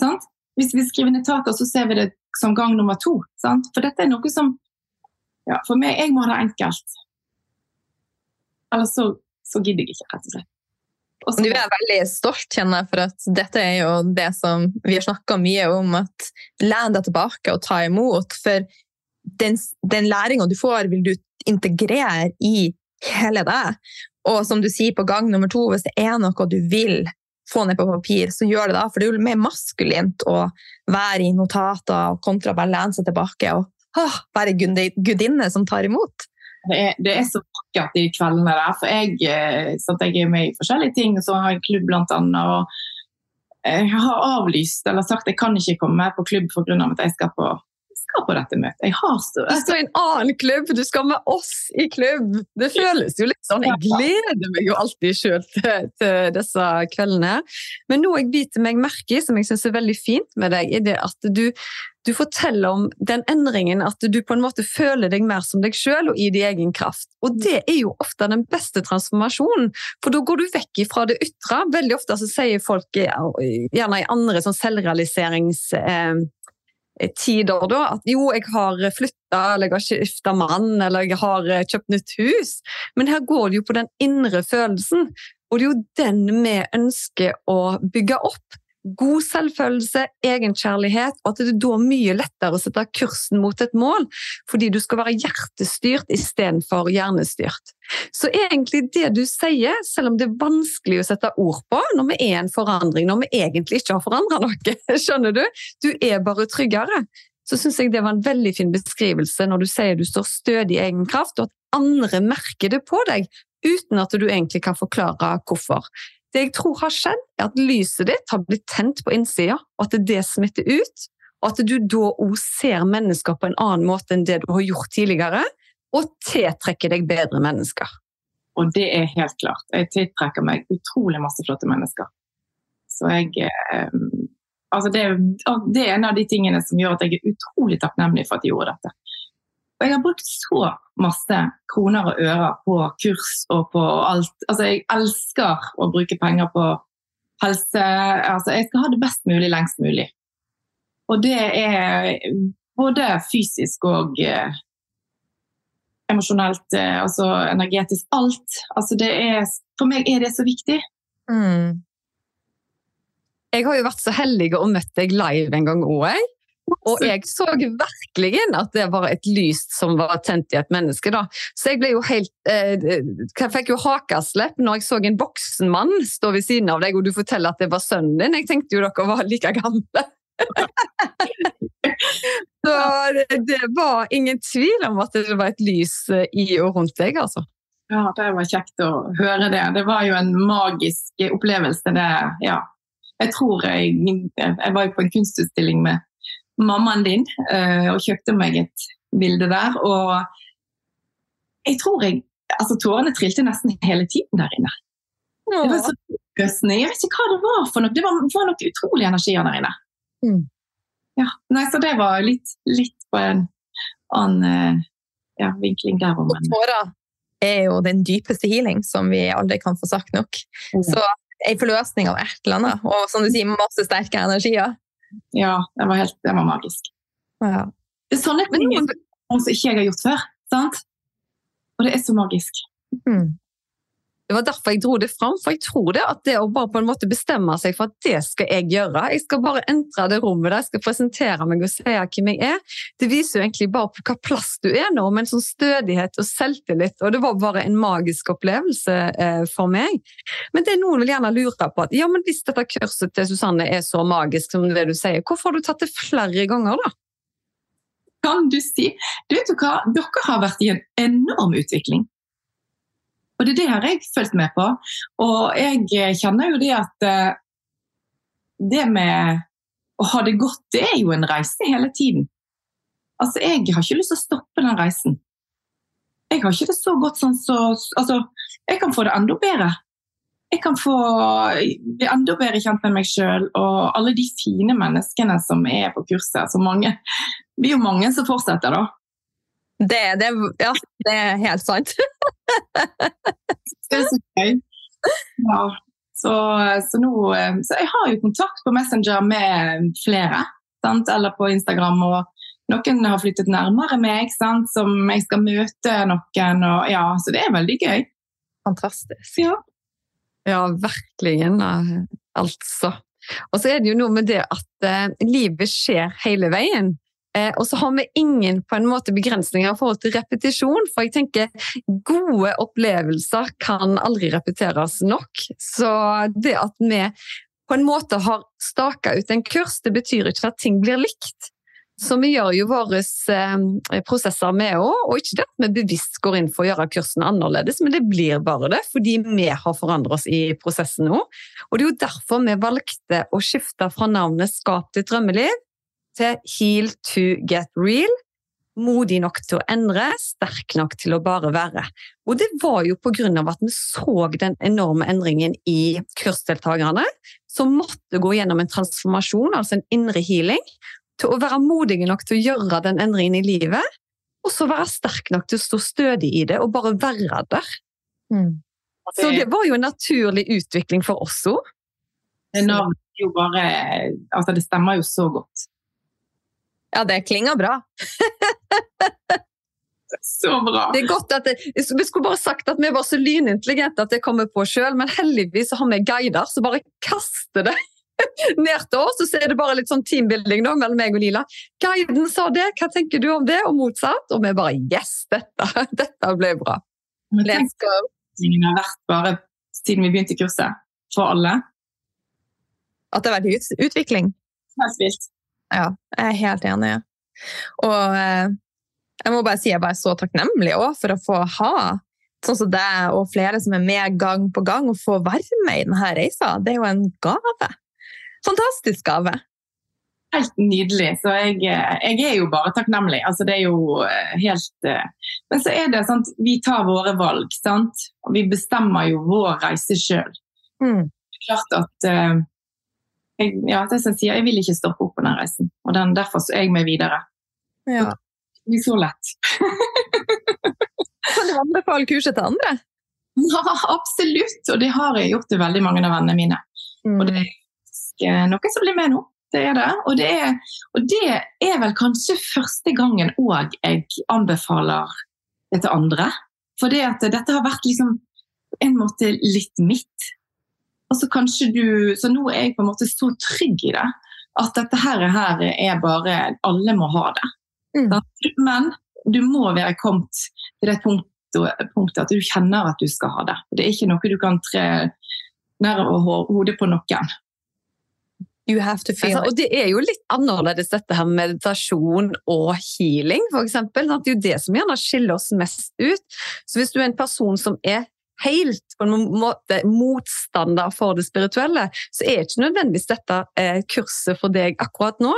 Sant? Hvis vi skriver notater, så ser vi det som gang nummer to. Sant? For dette er noe som ja, For meg, jeg må ha det enkelt. Ellers så, så gidder jeg ikke, rett og slett. Også, Du er veldig stolt, kjenner jeg, for at dette er jo det som vi har snakka mye om, at len deg tilbake og ta imot. For den, den læringa du får, vil du integrere i hele deg. Og som du sier på gang nummer to, hvis det er noe du vil få ned på papir, så gjør det da. For det er jo mer maskulint å være i notater kontra bare lene seg tilbake og åh, være gudinne som tar imot. Det er, det er så vakkert de kveldene der. For jeg, sånn sant, jeg er med i forskjellige ting, så har jeg klubb blant annet. Og jeg har avlyst eller sagt jeg kan ikke komme på klubb pga. at jeg skal på, skal på dette møtet. Jeg har stått. Du skal i en annen klubb, du skal med oss i klubb. Det føles jo litt sånn. Jeg gleder meg jo alltid sjøl til, til disse kveldene. Men noe jeg biter meg merke i, som jeg syns er veldig fint med deg, er det at du, du forteller om den endringen, at du på en måte føler deg mer som deg sjøl og i din egen kraft. Og det er jo ofte den beste transformasjonen, for da går du vekk fra det ytre. Veldig ofte så sier folk, eh, gjerne i andre sånn selvrealiserings... Eh, tider da, at jo, jeg har flytta, eller jeg har skifta mann, eller jeg har eh, kjøpt nytt hus. Men her går det jo på den indre følelsen, og det er jo den vi ønsker å bygge opp. God selvfølelse, egenkjærlighet, og at det er da mye lettere å sette kursen mot et mål, fordi du skal være hjertestyrt istedenfor hjernestyrt. Så egentlig det du sier, selv om det er vanskelig å sette ord på når vi er en forandring, når vi egentlig ikke har forandra noe, skjønner du? Du er bare tryggere. Så syns jeg det var en veldig fin beskrivelse når du sier du står stødig i egen kraft, og at andre merker det på deg uten at du egentlig kan forklare hvorfor. Det jeg tror har skjedd, er at lyset ditt har blitt tent på innsida, og at det smitter ut. Og at du da òg ser mennesker på en annen måte enn det du har gjort tidligere, og tiltrekker deg bedre mennesker. Og det er helt klart. Jeg tiltrekker meg utrolig masse flotte mennesker. Så jeg eh, Altså det, det er en av de tingene som gjør at jeg er utrolig takknemlig for at jeg gjorde dette. Og jeg har brukt så masse kroner og ører på kurs og på alt. Altså jeg elsker å bruke penger på helse. Altså jeg skal ha det best mulig lengst mulig. Og det er både fysisk og eh, emosjonelt, eh, altså energetisk. Alt. Altså det er, for meg er det så viktig. Mm. Jeg har jo vært så heldig og møtt deg live en gang òg. Og jeg så virkelig at det var et lys som var tent i et menneske. da. Så jeg ble jo helt eh, Jeg fikk jo hakeslepp når jeg så en voksen mann stå ved siden av deg, og du forteller at det var sønnen din. Jeg tenkte jo dere var like gamle. så det, det var ingen tvil om at det var et lys eh, i og rundt deg, altså. Ja, det var kjekt å høre det. Det var jo en magisk opplevelse. Det, ja. Jeg tror jeg, jeg var på en kunstutstilling med mammaen din eh, og kjøpte meg et bilde der. Og jeg tror jeg Altså, tårene trilte nesten hele tiden der inne. Det var så oppløsende. Jeg vet ikke hva det var for noe. Det var, var noe utrolig energier der inne. Mm. Ja, nei, så det var litt, litt på en annen eh, ja, vinkling der òg, men tårer er jo den dypeste healing, som vi aldri kan få sagt nok. Så en forløsning av et eller annet, og som du sier, masse sterke energier. Ja, det var helt det var magisk. Ja. Det er sånne ting som ikke jeg har gjort før. sant? Og det er så magisk. Mm. Det var derfor jeg dro det fram, for jeg tror det at det å bare på en måte bestemme seg for at det skal jeg gjøre, jeg skal bare entre det rommet der, jeg skal presentere meg og si hvem jeg er, det viser jo egentlig bare på hva plass du er nå, med en sånn stødighet og selvtillit, og det var bare en magisk opplevelse eh, for meg. Men det er noen vil gjerne lure på at ja, men hvis dette kurset til Susanne er så magisk som det du sier, hvorfor har du tatt det flere ganger da? Kan du si Du vet jo hva, dere har vært i en enorm utvikling. Og det, det har jeg fulgt med på. Og jeg kjenner jo det at eh, det med å ha det godt, det er jo en reise hele tiden. Altså, jeg har ikke lyst til å stoppe den reisen. Jeg har ikke det så godt sånn så Altså, jeg kan få det enda bedre. Jeg kan få bli enda bedre kjent med meg sjøl og alle de fine menneskene som er på kurset. Så mange, det blir jo mange som fortsetter, da. Det, det, ja, det er helt sant. Det er så gøy. Ja. Så, så nå Så jeg har jo kontakt på Messenger med flere, sant? eller på Instagram. og noen har flyttet nærmere meg, sant? som jeg skal møte noen. Og, ja, så det er veldig gøy. Fantastisk. Ja. Ja, virkelig. Altså. Og så er det jo noe med det at eh, livet skjer hele veien. Eh, og så har vi ingen på en måte begrensninger i forhold til repetisjon. For jeg tenker gode opplevelser kan aldri repeteres nok. Så det at vi på en måte har staka ut en kurs, det betyr ikke at ting blir likt. Så vi gjør jo våre eh, prosesser med òg, og ikke det at vi bevisst går inn for å gjøre kursen annerledes, men det blir bare det fordi vi har forandret oss i prosessen nå. Og det er jo derfor vi valgte å skifte fra navnet Skap ditt drømmeliv til Heal to get real. Modig nok til å endre, sterk nok til å bare være. Og det var jo på grunn av at vi så den enorme endringen i kursdeltakerne, som måtte gå gjennom en transformasjon, altså en indre healing, til å være modige nok til å gjøre den endringen i livet, og så være sterk nok til å stå stødig i det og bare være der. Mm. Så det var jo en naturlig utvikling for oss òg. Det navnet jo bare Altså, det stemmer jo så godt. Ja, det klinger bra. Så bra! Det er godt at det, Vi skulle bare sagt at vi var så lynintelligente at det kommer på sjøl, men heldigvis har vi guider som bare kaster det ned til oss, og så er det bare litt sånn teambuilding da, mellom meg og Lila. Guiden sa det, hva tenker du om det? Og motsatt. Og vi bare yes, dette, dette ble bra. Let's go. utviklingen har vært bare siden vi begynte kurset, for alle. At det har vært utvikling. Helt vilt. Ja, jeg er helt enig. Og eh, jeg må bare si jeg er så takknemlig også for å få ha sånn som deg og flere som er med gang på gang, og få være med i denne reisa. Det er jo en gave. Fantastisk gave. Helt nydelig. Så jeg, jeg er jo bare takknemlig. Altså, det er jo eh, helt eh, Men så er det sant, vi tar våre valg, sant. Og vi bestemmer jo vår reise sjøl. Mm. Klart at jeg, ja, det som jeg sier, jeg vil ikke stoppe opp på den reisen. Og den, derfor så er jeg med videre. Ja. Det blir så lett. Kan du anbefale kurset til andre? Ja, absolutt! Og det har jeg gjort til veldig mange av vennene mine. Og det er eh, noen som blir med nå. Det er det. Og det er, og det er vel kanskje første gangen òg jeg anbefaler det til andre. For det dette har vært liksom en måte litt mitt. Og så kanskje du Så nå er jeg på en måte så trygg i det at dette her, her er bare Alle må ha det. Mm. Men du må være kommet til det punktet, punktet at du kjenner at du skal ha det. Det er ikke noe du kan tre over hodet på noen. You have to feel Altså, og det er jo litt annerledes dette her med meditasjon og healing, eksempel. Det er jo det som gjerne skiller oss mest ut. Så hvis du er en person som er helt på en måte motstander for det spirituelle, så er ikke nødvendigvis dette eh, kurset for deg akkurat nå.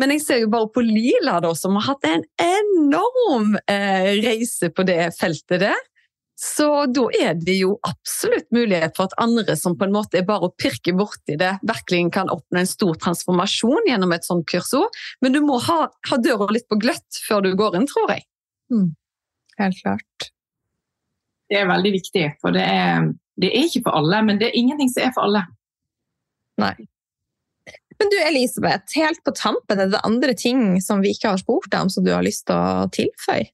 Men jeg ser jo bare på Lila, da, som har hatt en enorm eh, reise på det feltet der. Så da er det jo absolutt mulighet for at andre som på en måte er bare å pirke borti det, virkelig kan oppnå en stor transformasjon gjennom et sånt kurs òg. Men du må ha, ha døra litt på gløtt før du går inn, tror jeg. Mm. Helt klart. Det er veldig viktig, for det er, det er ikke for alle, men det er ingenting som er for alle. Nei. Men du Elisabeth, helt på tampen, er det andre ting som vi ikke har spurt deg om, som du har lyst til å tilføye?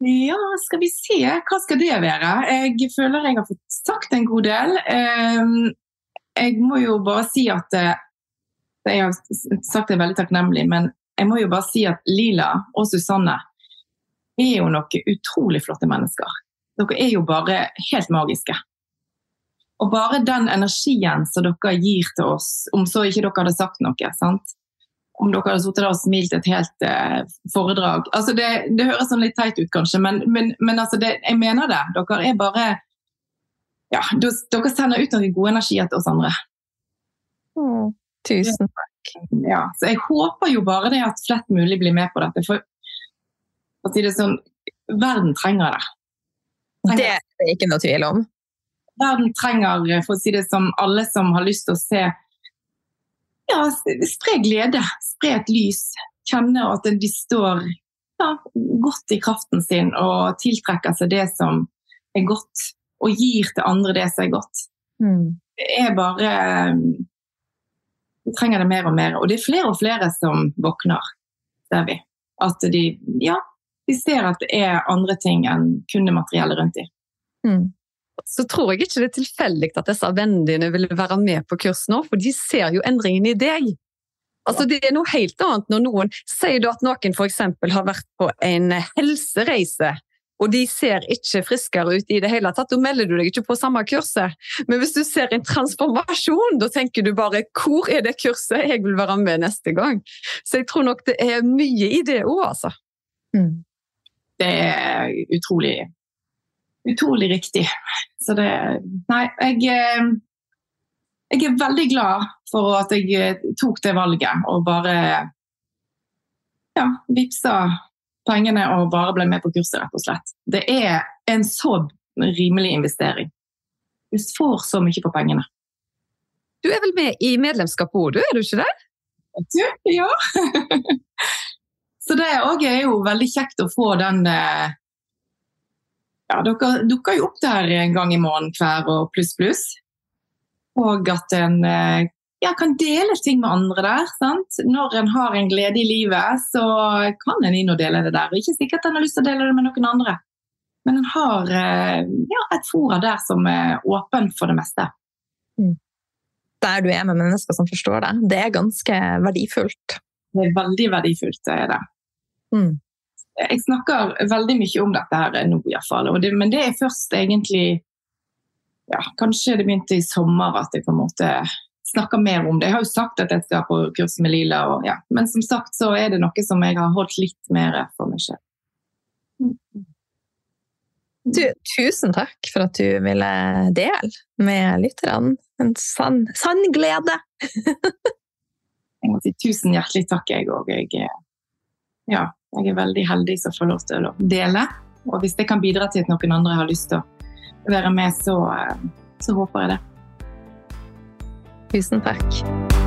Ja, skal vi se. Hva skal det være? Jeg føler jeg har fått sagt en god del. Ehm, jeg må jo bare si at eh, Jeg har sagt det veldig takknemlig, men jeg må jo bare si at Lila og Susanne er jo noen utrolig flotte mennesker. Dere er jo bare helt magiske. Og bare den energien som dere gir til oss, om så ikke dere hadde sagt noe, sant? om dere hadde sittet der og smilt et helt eh, foredrag altså det, det, høres sånn litt teit ut, kanskje, men, men, men altså det, jeg mener det. Dere er bare ja, Dere sender ut noen gode energier til oss andre. Mm, tusen takk. Ja, så jeg håper jo bare det at flett mulig blir med på dette. For å si det sånn, verden trenger det. Trenger. Det er det ikke noe tvil om verden trenger, for å si det som alle som har lyst til å se ja, spre glede, spre et lys. Kjenne at de står ja, godt i kraften sin og tiltrekker seg det som er godt, og gir til andre det som er godt. Mm. Det er bare Vi trenger det mer og mer. Og det er flere og flere som våkner, ser vi. At de, ja, de ser at det er andre ting enn kun det materielle rundt dem. Mm så tror jeg ikke det er tilfeldig at disse vennene dine vil være med på kurs nå, for de ser jo endringen i deg. Altså, det er noe helt annet når noen sier du at noen f.eks. har vært på en helsereise, og de ser ikke friskere ut i det hele tatt. Da melder du deg ikke på samme kurset. Men hvis du ser en transformasjon, da tenker du bare 'hvor er det kurset? Jeg vil være med neste gang'. Så jeg tror nok det er mye i det òg, altså. Mm. Det er utrolig utrolig riktig. Så det Nei, jeg, eh, jeg er veldig glad for at jeg eh, tok det valget og bare ja, vippsa pengene og bare ble med på kurset, rett og slett. Det er en så rimelig investering. Du får så mye på pengene. Du er vel med i medlemskapet òg, du? Er du ikke det? Du, ja. så det òg er jo veldig kjekt å få den eh, ja, dere dukker jo opp der en gang i måneden hver og pluss, pluss. Og at en eh, ja, kan dele ting med andre der. Sant? Når en har en glede i livet, så kan en inn og dele det der. Ikke sikkert en har lyst til å dele det med noen andre, men en har eh, ja, et fora der som er åpen for det meste. Mm. Der du er med mennesker som forstår deg, det er ganske verdifullt. Det er veldig verdifullt, det er det. Mm jeg snakker veldig mye om dette her nå, iallfall. Men det er først egentlig ja, Kanskje det begynte i sommer at jeg på en måte snakker mer om det. Jeg har jo sagt at jeg skal på kurs med Lila, og, ja. men som sagt så er det noe som jeg har holdt litt mer for meg selv. Du, tusen takk for at du ville dele med lytterne. En sann, sann glede! jeg må si tusen hjertelig takk, jeg òg. Ja, jeg er veldig heldig som får lov til å dele. Og hvis det kan bidra til at noen andre har lyst til å være med, så, eh, så håper jeg det. Tusen takk.